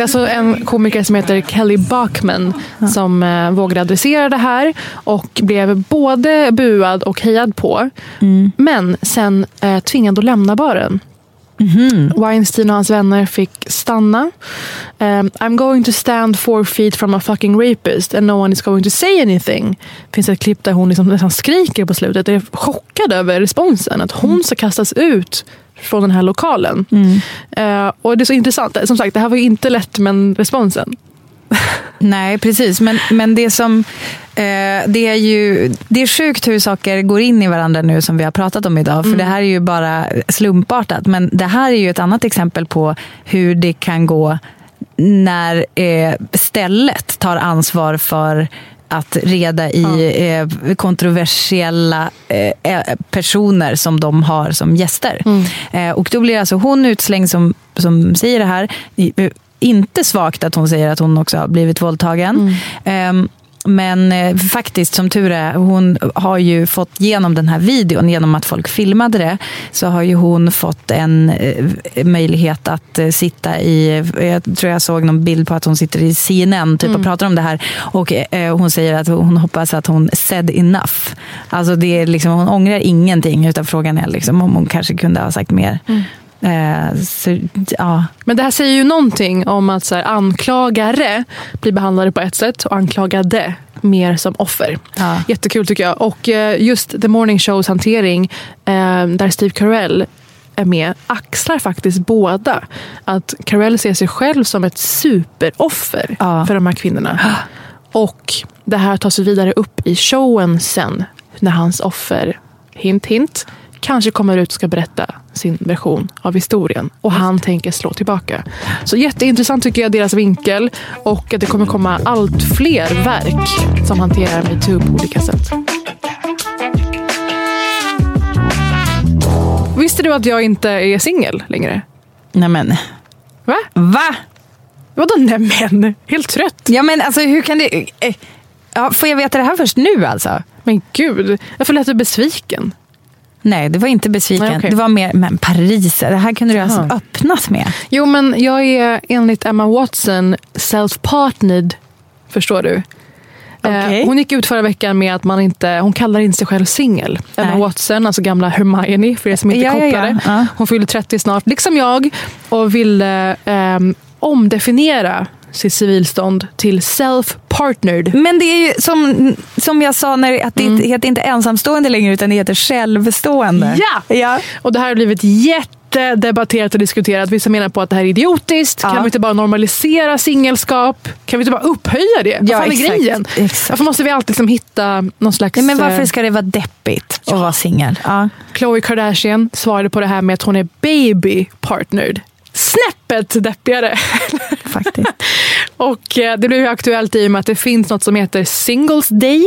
Speaker 1: Det är alltså en komiker som heter Kelly Bachman som eh, vågade adressera det här och blev både buad och hejad på. Men sen eh, tvingad att lämna baren. Weinstein och hans vänner fick stanna. Um, I'm going to stand four feet from a fucking rapist and no one is going to say anything. Det finns ett klipp där hon liksom nästan skriker på slutet. Jag är chockad över responsen. Att hon ska kastas ut från den här lokalen. Eh, och det är så intressant. Som sagt, det här var ju inte lätt men responsen.
Speaker 2: Nej, precis. Men, men det som... Eh, det, är ju, det är sjukt hur saker går in i varandra nu som vi har pratat om idag. För det här är ju bara slumpartat. Men det här är ju ett annat exempel på hur det kan gå när eh, stället tar ansvar för att reda i eh, kontroversiella eh, eh, personer som de har som gäster. Eh, och då blir alltså hon utslängd som, som säger det här. Inte svagt att hon säger att hon också har blivit våldtagen. Ehm, men eh, faktiskt, som tur är, hon har ju fått genom den här videon, genom att folk filmade det, så har ju hon fått en eh, möjlighet att eh, sitta i, jag tror jag såg någon bild på att hon sitter i CNN typ, och pratar om det här. Och hon säger att hon hoppas att hon said enough. Alltså det är liksom, hon ångrar ingenting, utan frågan är liksom om hon kanske kunde ha sagt mer. Eh, så, ja.
Speaker 1: Men det här säger ju någonting om att så här, anklagare blir behandlade på ett sätt och anklagade mer som offer. Jättekul tycker jag. Och eh, just The Morning Shows hantering, eh, där Steve Carell är med, axlar faktiskt båda. Att Carell ser sig själv som ett superoffer för de här kvinnorna. [gasps] Och det här tas vidare upp i showen sen, när hans offer, hint hint, kanske kommer ut och ska berätta sin version av historien. Och han tänker slå tillbaka. Så jätteintressant tycker jag, deras vinkel. Och att det kommer komma allt fler verk som hanterar metoo på olika sätt. Visste du att jag inte är singel längre?
Speaker 2: Nämen.
Speaker 1: Va?
Speaker 2: Va?
Speaker 1: Vadå nämen? Helt trött.
Speaker 2: Ja men alltså hur kan det... eh, Ja, får jag veta det här först nu alltså?
Speaker 1: Men gud, jag lät du besviken.
Speaker 2: Nej, det var inte besviken.
Speaker 1: Nej, okej.
Speaker 2: Det var mer, men Paris, det här kunde du alltså öppnat med.
Speaker 1: Jo, men jag är enligt Emma Watson self-partnered, förstår du. Eh,
Speaker 2: Okej.
Speaker 1: Hon gick ut förra veckan med att man inte, hon kallar inte sig själv singel. Emma. Watson, alltså gamla Hermione för er som inte
Speaker 2: Ja, ja, ja.
Speaker 1: kopplade.
Speaker 2: Ja.
Speaker 1: Hon fyller 30 snart, liksom jag, och ville ehm, omdefiniera sitt civilstånd till self-partnered.
Speaker 2: Men det är ju som, som jag sa, när, att det
Speaker 1: Mm.
Speaker 2: heter inte ensamstående längre utan det heter självstående.
Speaker 1: Ja!
Speaker 2: ja.
Speaker 1: Och det här har blivit jättedebatterat och diskuterat. Vissa menar på att det här är idiotiskt.
Speaker 2: Ja.
Speaker 1: Kan vi inte bara normalisera singelskap? Kan vi inte bara upphöja det? Vad
Speaker 2: Ja,
Speaker 1: fan är
Speaker 2: exakt,
Speaker 1: grejen?
Speaker 2: exakt.
Speaker 1: Varför måste vi alltid liksom hitta någon slags...
Speaker 2: Nej, men
Speaker 1: eh,
Speaker 2: varför ska det vara deppigt att vara singel? Ja.
Speaker 1: Khloe Kardashian svarade på det här med att hon är baby partnered. Snäppet deppigare. [laughs]
Speaker 2: Faktiskt.
Speaker 1: och eh, det blev ju aktuellt i och med att det finns något som heter Singles Day.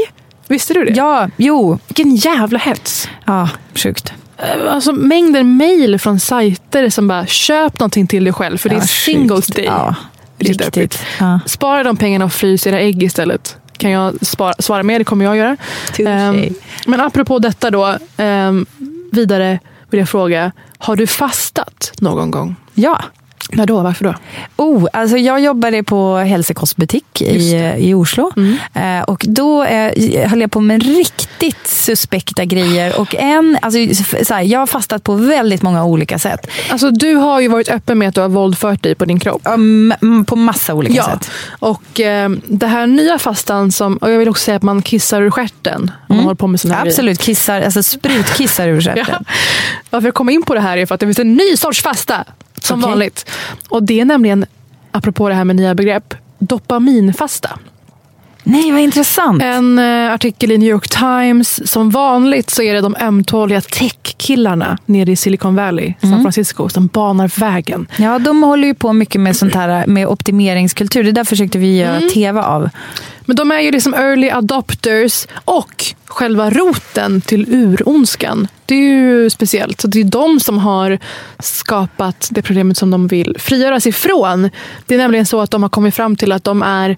Speaker 1: Visste du det?
Speaker 2: Ja, jo.
Speaker 1: Vilken jävla hets.
Speaker 2: Ja, sjukt.
Speaker 1: Eh, Alltså mängder mejl från sajter som bara köp någonting till dig själv för det är
Speaker 2: Ja,
Speaker 1: Singles
Speaker 2: sjukt.
Speaker 1: Day.
Speaker 2: Ja, riktigt. Ja.
Speaker 1: Spara de pengarna och frys era ägg istället. Kan jag spara, svara med, det kommer jag göra. Ehm, men apropå detta då, ehm, vidare vill jag fråga, har du fastat någon gång?
Speaker 2: Ja.
Speaker 1: När då? Varför då?
Speaker 2: Oh, alltså jag jobbade på hälsokostbutik i, i Oslo. Eh, och då eh, höll jag på med riktigt suspekta grejer. Och en, alltså, så här, jag har fastat på väldigt många olika sätt.
Speaker 1: Alltså, du har ju varit öppen med att du har våldfört dig på din kropp.
Speaker 2: Um, mm, på massa olika
Speaker 1: Ja,
Speaker 2: sätt.
Speaker 1: och eh, det här nya fastan som, och jag vill också säga att man kissar ur stjärten om man håller på med såna här grejer.
Speaker 2: Absolut, kissar, alltså sprutkissar ur [laughs] stjärten.
Speaker 1: Ja. Varför jag kom in på det här är för att det finns en ny sorts fasta. Som
Speaker 2: Okej.
Speaker 1: vanligt. Och det är nämligen, apropå det här med nya begrepp, dopaminfasta.
Speaker 2: Nej, vad intressant.
Speaker 1: En eh, artikel i New York Times. Som vanligt så är det de ömtåliga tech-killarna nere i Silicon Valley, San Francisco, som banar vägen.
Speaker 2: Ja, de håller ju på mycket med sånt här med optimeringskultur. Det där försökte vi göra
Speaker 1: Mm.
Speaker 2: tv av.
Speaker 1: Men de är ju liksom early adopters och själva roten till uronskan. Det är ju speciellt. Så det är de som har skapat det problemet som de vill frigöras ifrån. Det är nämligen så att de har kommit fram till att de är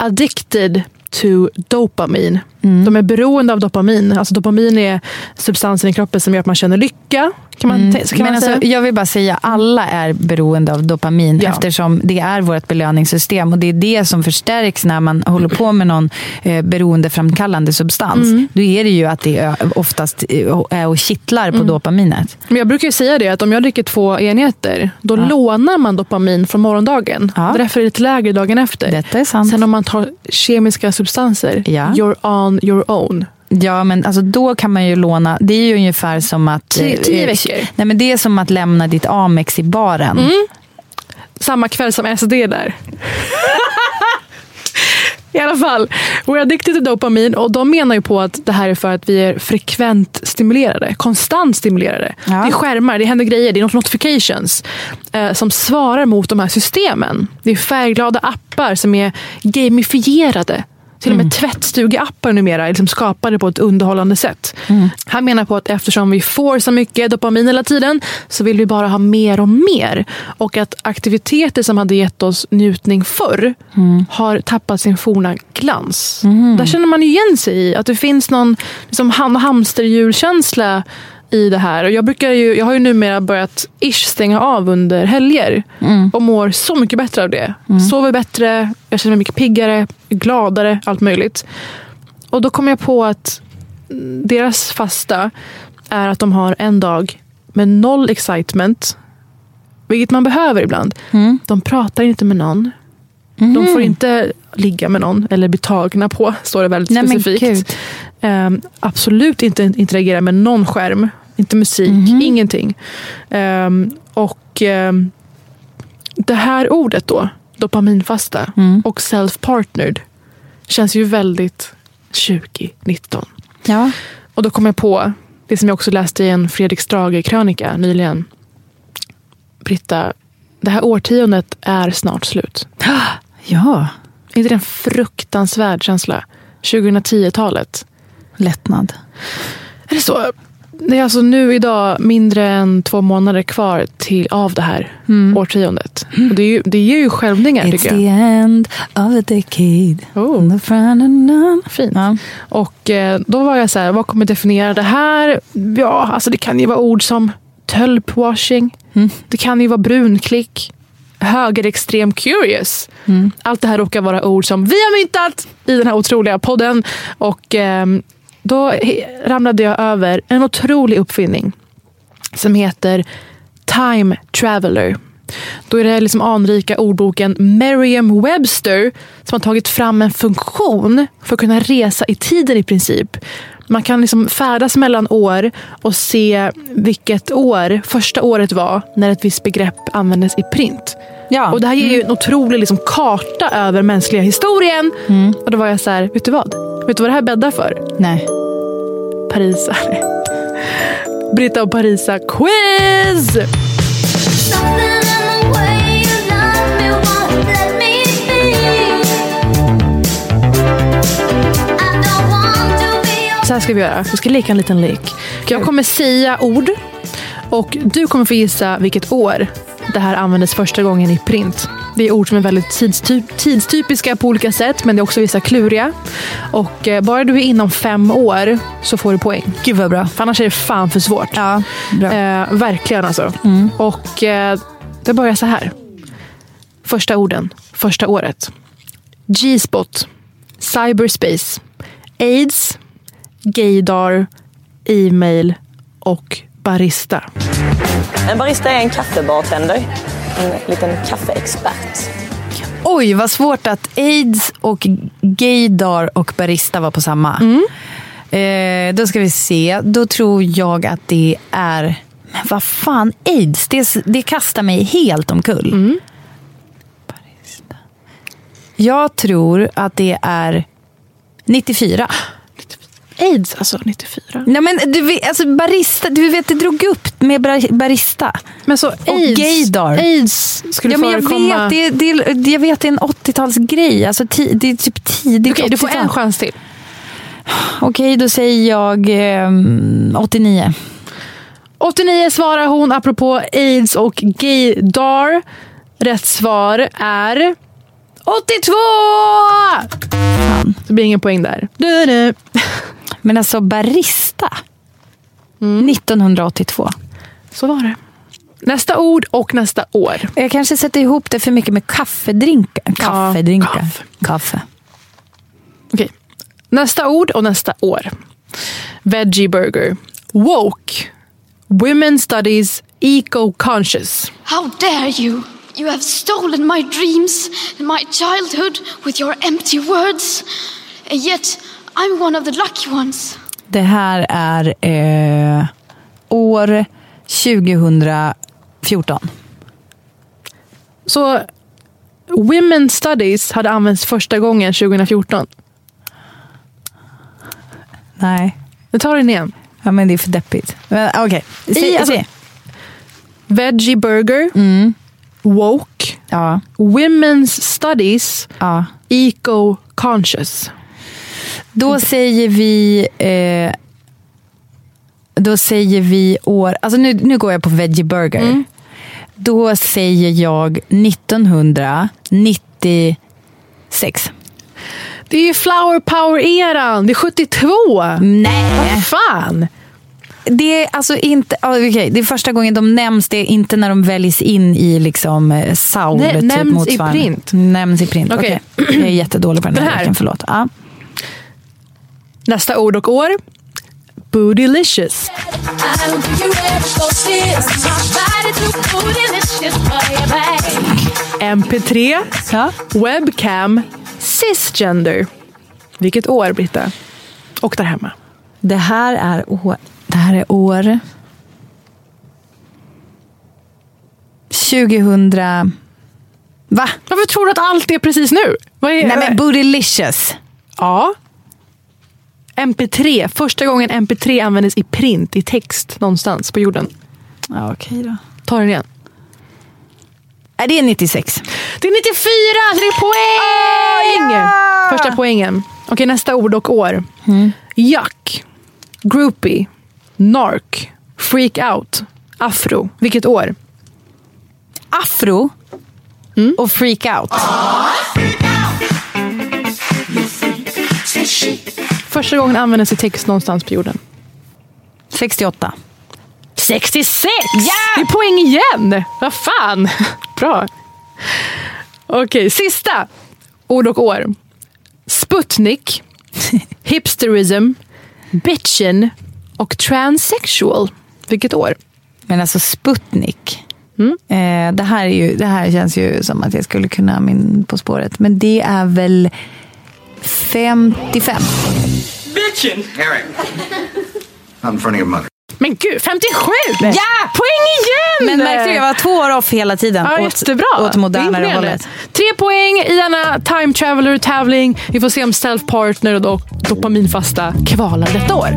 Speaker 1: addicted to dopamine dopamin. De är beroende av dopamin. Alltså dopamin är substansen i kroppen som gör att man känner lycka. Kan man, mm. kan
Speaker 2: Men
Speaker 1: man
Speaker 2: alltså,
Speaker 1: säga.
Speaker 2: jag vill bara säga alla är beroende av dopamin
Speaker 1: Ja.
Speaker 2: eftersom det är vårt belöningssystem och det är det som förstärks när man håller på med någon eh, beroendeframkallande substans.
Speaker 1: Mm.
Speaker 2: Då är det ju att det oftast eh, är och kittlar
Speaker 1: Mm.
Speaker 2: på dopaminet.
Speaker 1: Men jag brukar ju säga det att om jag dricker två enheter då lånar man dopamin från morgondagen. Därför är det lite lägre dagen efter.
Speaker 2: Detta är sant.
Speaker 1: Sen om man tar kemiska substanser,
Speaker 2: Ja.
Speaker 1: you're on your own.
Speaker 2: Ja, men alltså då kan man ju låna. Det är ju ungefär som att...
Speaker 1: Tio-
Speaker 2: eh,
Speaker 1: tio
Speaker 2: eh,
Speaker 1: veckor.
Speaker 2: Nej, men det är som att lämna ditt Amex i baren.
Speaker 1: Mm. Samma kväll som SD är där. [laughs] I alla fall, we're addicted to dopamin och de menar ju på att det här är för att vi är frekvent stimulerade, konstant stimulerade. Det är skärmar, det händer grejer, det är notifications eh, som svarar mot de här systemen. Det är färgglada appar som är gamifierade. Till och med tvättstugeappar numera är liksom skapade på ett underhållande sätt. Han menar på att eftersom vi får så mycket dopamin hela tiden så vill vi bara ha mer och mer. Och att aktiviteter som hade gett oss njutning förr har tappat sin forna glans. Där känner man igen sig i att det finns någon liksom, ham- hamsterhjulkänsla i det här. Och jag, brukar ju, jag har ju numera börjat ish stänga av under helger och mår så mycket bättre av det. Sover bättre, jag känner mig mycket piggare, gladare, allt möjligt. Och då kom jag på att mm, deras fasta är att de har en dag med noll excitement, vilket man behöver ibland. De pratar inte med någon. De får inte ligga med någon eller bli tagna på, står det väldigt
Speaker 2: Nej,
Speaker 1: specifikt. Ehm, absolut inte interagera med någon skärm, inte musik, ingenting. Ehm, och ehm, det här ordet då, dopaminfasta och self-partnered, känns ju väldigt 2019.
Speaker 2: Ja.
Speaker 1: Och då kom jag på det som jag också läste i en Fredrik Strage-krönika nyligen. Britta, det här årtiondet är snart slut. [gasps]
Speaker 2: Ja.
Speaker 1: Är inte det en fruktansvärd känsla? 2010-talet.
Speaker 2: Lättnad.
Speaker 1: Är det så? Det är alltså nu idag mindre än två månader kvar till, av det här årtiondet. Och det, är ju, det ger ju skälvningar
Speaker 2: It's
Speaker 1: tycker
Speaker 2: the
Speaker 1: jag.
Speaker 2: end of a decade.
Speaker 1: Oh.
Speaker 2: The.
Speaker 1: Fint.
Speaker 2: Ja.
Speaker 1: Och eh, då var jag så här, vad kommer definiera det här? Ja, alltså det kan ju vara ord som tölpwashing. Det kan ju vara brunklick. högerextrem curious. Allt det här råkar vara ord som vi har myntat i den här otroliga podden. Och ehm, då ramlade jag över en otrolig uppfinning som heter Time Traveler. Då är det liksom anrika ordboken Merriam-Webster som har tagit fram en funktion för att kunna resa i tiden i princip. Man kan liksom färdas mellan år och se vilket år första året var när ett visst begrepp användes i print.
Speaker 2: Ja.
Speaker 1: Och Det här ger ju en otrolig liksom karta över mänskliga historien. Och då var jag så här, vet du vad? Vet du vad det här bäddar för?
Speaker 2: Nej.
Speaker 1: Parisare. Britta och Parisa quiz! Så här ska vi göra. Vi ska leka en liten lek. Jag kommer säga ord och du kommer få gissa vilket år det här användes första gången i print. Det är ord som är väldigt tidstyp, tidstypiska på olika sätt men det är också vissa kluriga. Och eh, bara du är inom fem år så får du poäng.
Speaker 2: Gud vad bra.
Speaker 1: För annars är det fan för svårt.
Speaker 2: Ja, bra.
Speaker 1: Eh, verkligen alltså. Och eh, det börjar så här. Första orden, första året. G-spot, cyberspace, aids, gaydar, e-mail och barista.
Speaker 10: En barista är en kaffebartender. En liten kaffeexpert.
Speaker 2: Oj, vad svårt att aids och gaydar och barista var på samma. Eh, då ska vi se. Då tror jag att det är... Men vad fan, aids, det, det kastar mig helt omkull. Barista. Jag tror att det är 94.
Speaker 1: Aids alltså, 94.
Speaker 2: Nej, men du vet, alltså barista, du vet det drog upp med bar- barista.
Speaker 1: Men så
Speaker 2: och
Speaker 1: aids,
Speaker 2: gaydar.
Speaker 1: aids skulle
Speaker 2: ja, men jag
Speaker 1: förekomma.
Speaker 2: vet, det, det, jag vet det är en 80-talsgrej. Alltså, ti, det är typ tidigt
Speaker 1: Okej, du får
Speaker 2: 80-tal.
Speaker 1: en chans till.
Speaker 2: Okej, då säger jag ehm, 89.
Speaker 1: 89 svarar hon apropå aids och gaydar. Rätt svar är 82! Det blir ingen poäng där. Du, du. [laughs]
Speaker 2: Men alltså barista.
Speaker 1: Mm.
Speaker 2: 1982.
Speaker 1: Så var det. Nästa ord och nästa år.
Speaker 2: Jag kanske sätter ihop det för mycket med kaffedrinkar. Kaffedrinkar.
Speaker 1: kaffe.
Speaker 2: Kaffe.
Speaker 1: Okej. Nästa ord och nästa år. Veggie burger. Woke. Women studies eco-conscious.
Speaker 11: How dare you! You have stolen my dreams and my childhood with your empty words. And yet, I'm one of the lucky ones.
Speaker 2: Det här är eh, år 2014.
Speaker 1: Så Women studies hade använts första gången 2014.
Speaker 2: Nej.
Speaker 1: Nu tar den igen.
Speaker 2: Ja, men det är för deppigt. Okej,
Speaker 1: I,
Speaker 2: Säg-
Speaker 1: alltså-. Veggie burger. Woke.
Speaker 2: Ja.
Speaker 1: Women's studies.
Speaker 2: Ja.
Speaker 1: Eco-conscious.
Speaker 2: Då säger vi... Eh, då säger vi år... Alltså nu, nu går jag på veggie burger. Då säger jag 1996.
Speaker 1: Det är ju flower power-eran. Det är 72.
Speaker 2: Nej.
Speaker 1: Vad fan?
Speaker 2: Det är alltså inte... okej, det är första gången de nämns. Det är inte när de väljs in i liksom eh, Saul.
Speaker 1: Nej,
Speaker 2: typ
Speaker 1: nämns i print.
Speaker 2: Nämns i print.
Speaker 1: Okej.
Speaker 2: Okej. Jag är jättedålig på den
Speaker 1: Den
Speaker 2: här
Speaker 1: här.
Speaker 2: leken. Förlåt. Ja.
Speaker 1: Nästa ord och år. Bootylicious. MP3. Webcam. Cisgender. Vilket år, Britta? Och där hemma.
Speaker 2: Det här är år... Det här är år... 2000... Va?
Speaker 1: Varför tror du att allt är precis nu? Är,
Speaker 2: Nej men Bootylicious.
Speaker 1: Ja. MP3. Första gången MP3 användes i print, i text, någonstans på jorden.
Speaker 2: Ja, okej då.
Speaker 1: Ta den igen.
Speaker 2: Är det är 96?
Speaker 1: Det är 94! Så det är poäng! Första poängen. Okej, nästa ord och år. Yuck. Groupie. Narc. Freak out. Afro. Vilket år?
Speaker 2: Afro och freak out.
Speaker 1: Första gången användes i text någonstans på jorden.
Speaker 2: 68.
Speaker 1: 66! Det är poäng igen! Vad fan! [laughs] Bra. Okej, sista ord och år. Sputnik, [laughs] hipsterism, bitchin och transsexual. Vilket år?
Speaker 2: Men alltså Sputnik. Eh, det, här är ju, det här känns ju som att jag skulle kunna min På spåret. Men det är väl 55.
Speaker 5: Bitchin!
Speaker 12: Eric. Not in front of your mother.
Speaker 1: Men gud, 57!
Speaker 2: Ja!
Speaker 1: Poäng igen!
Speaker 2: Men märkte du, jag var två år off hela tiden.
Speaker 1: Ja,
Speaker 2: åt,
Speaker 1: jättebra.
Speaker 2: åt modernare hållet.
Speaker 1: Tre poäng i denna time traveler-tävling. Vi får se om self-partner och do- dopaminfasta kvalar detta år.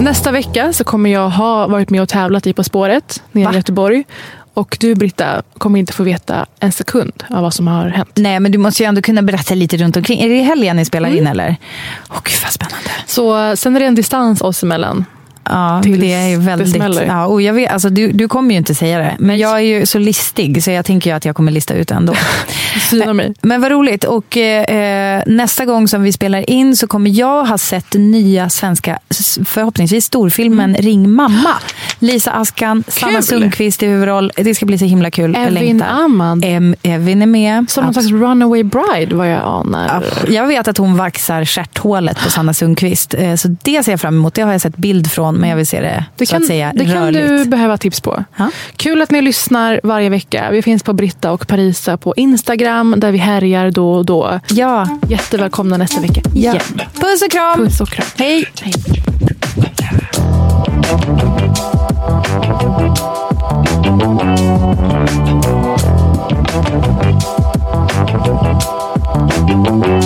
Speaker 1: Nästa vecka så kommer jag ha varit med och tävlat i På spåret nere i Göteborg. Och du Britta kommer inte få veta en sekund av vad som har hänt.
Speaker 2: Nej, men du måste ju ändå kunna berätta lite runt omkring. Är det i helgen ni spelar in eller? Åh gud vad spännande.
Speaker 1: Så sen är det en distans oss emellan.
Speaker 2: Ja,
Speaker 1: Tills
Speaker 2: det är ju
Speaker 1: det
Speaker 2: väldigt...
Speaker 1: smäller.
Speaker 2: ja, och jag vet, alltså, du, du kommer ju inte säga det, men jag är ju så listig så jag tänker ju att jag kommer lista ut det ändå. [laughs]
Speaker 1: Syna mig.
Speaker 2: Men vad roligt. Och eh, nästa gång som vi spelar in så kommer jag ha sett nya svenska, förhoppningsvis storfilmen Ring mamma. Lisa Askan, Sanna
Speaker 1: Mm.
Speaker 2: Sundqvist i huvudroll. Det ska bli så himla kul.
Speaker 1: Evin. Ahmad.
Speaker 2: Em, Evin är med.
Speaker 1: Som någon slags runaway bride vad jag anar.
Speaker 2: Jag vet att hon vaxar stjärthålet på Sanna Sundqvist. Eh, Så det ser jag fram emot. Det har jag sett bild från, men jag vill se det,
Speaker 1: Det kan,
Speaker 2: säga
Speaker 1: det kan du behöva tips på. Kul att ni lyssnar varje vecka. Vi finns på Britta och Parisa på Instagram där vi härjar då och då.
Speaker 2: Ja.
Speaker 1: Jättevälkomna nästa vecka
Speaker 2: Ja.
Speaker 1: igen.
Speaker 2: Puss och kram!
Speaker 1: Puss och kram.
Speaker 2: Hej!
Speaker 1: Hej.
Speaker 13: Thank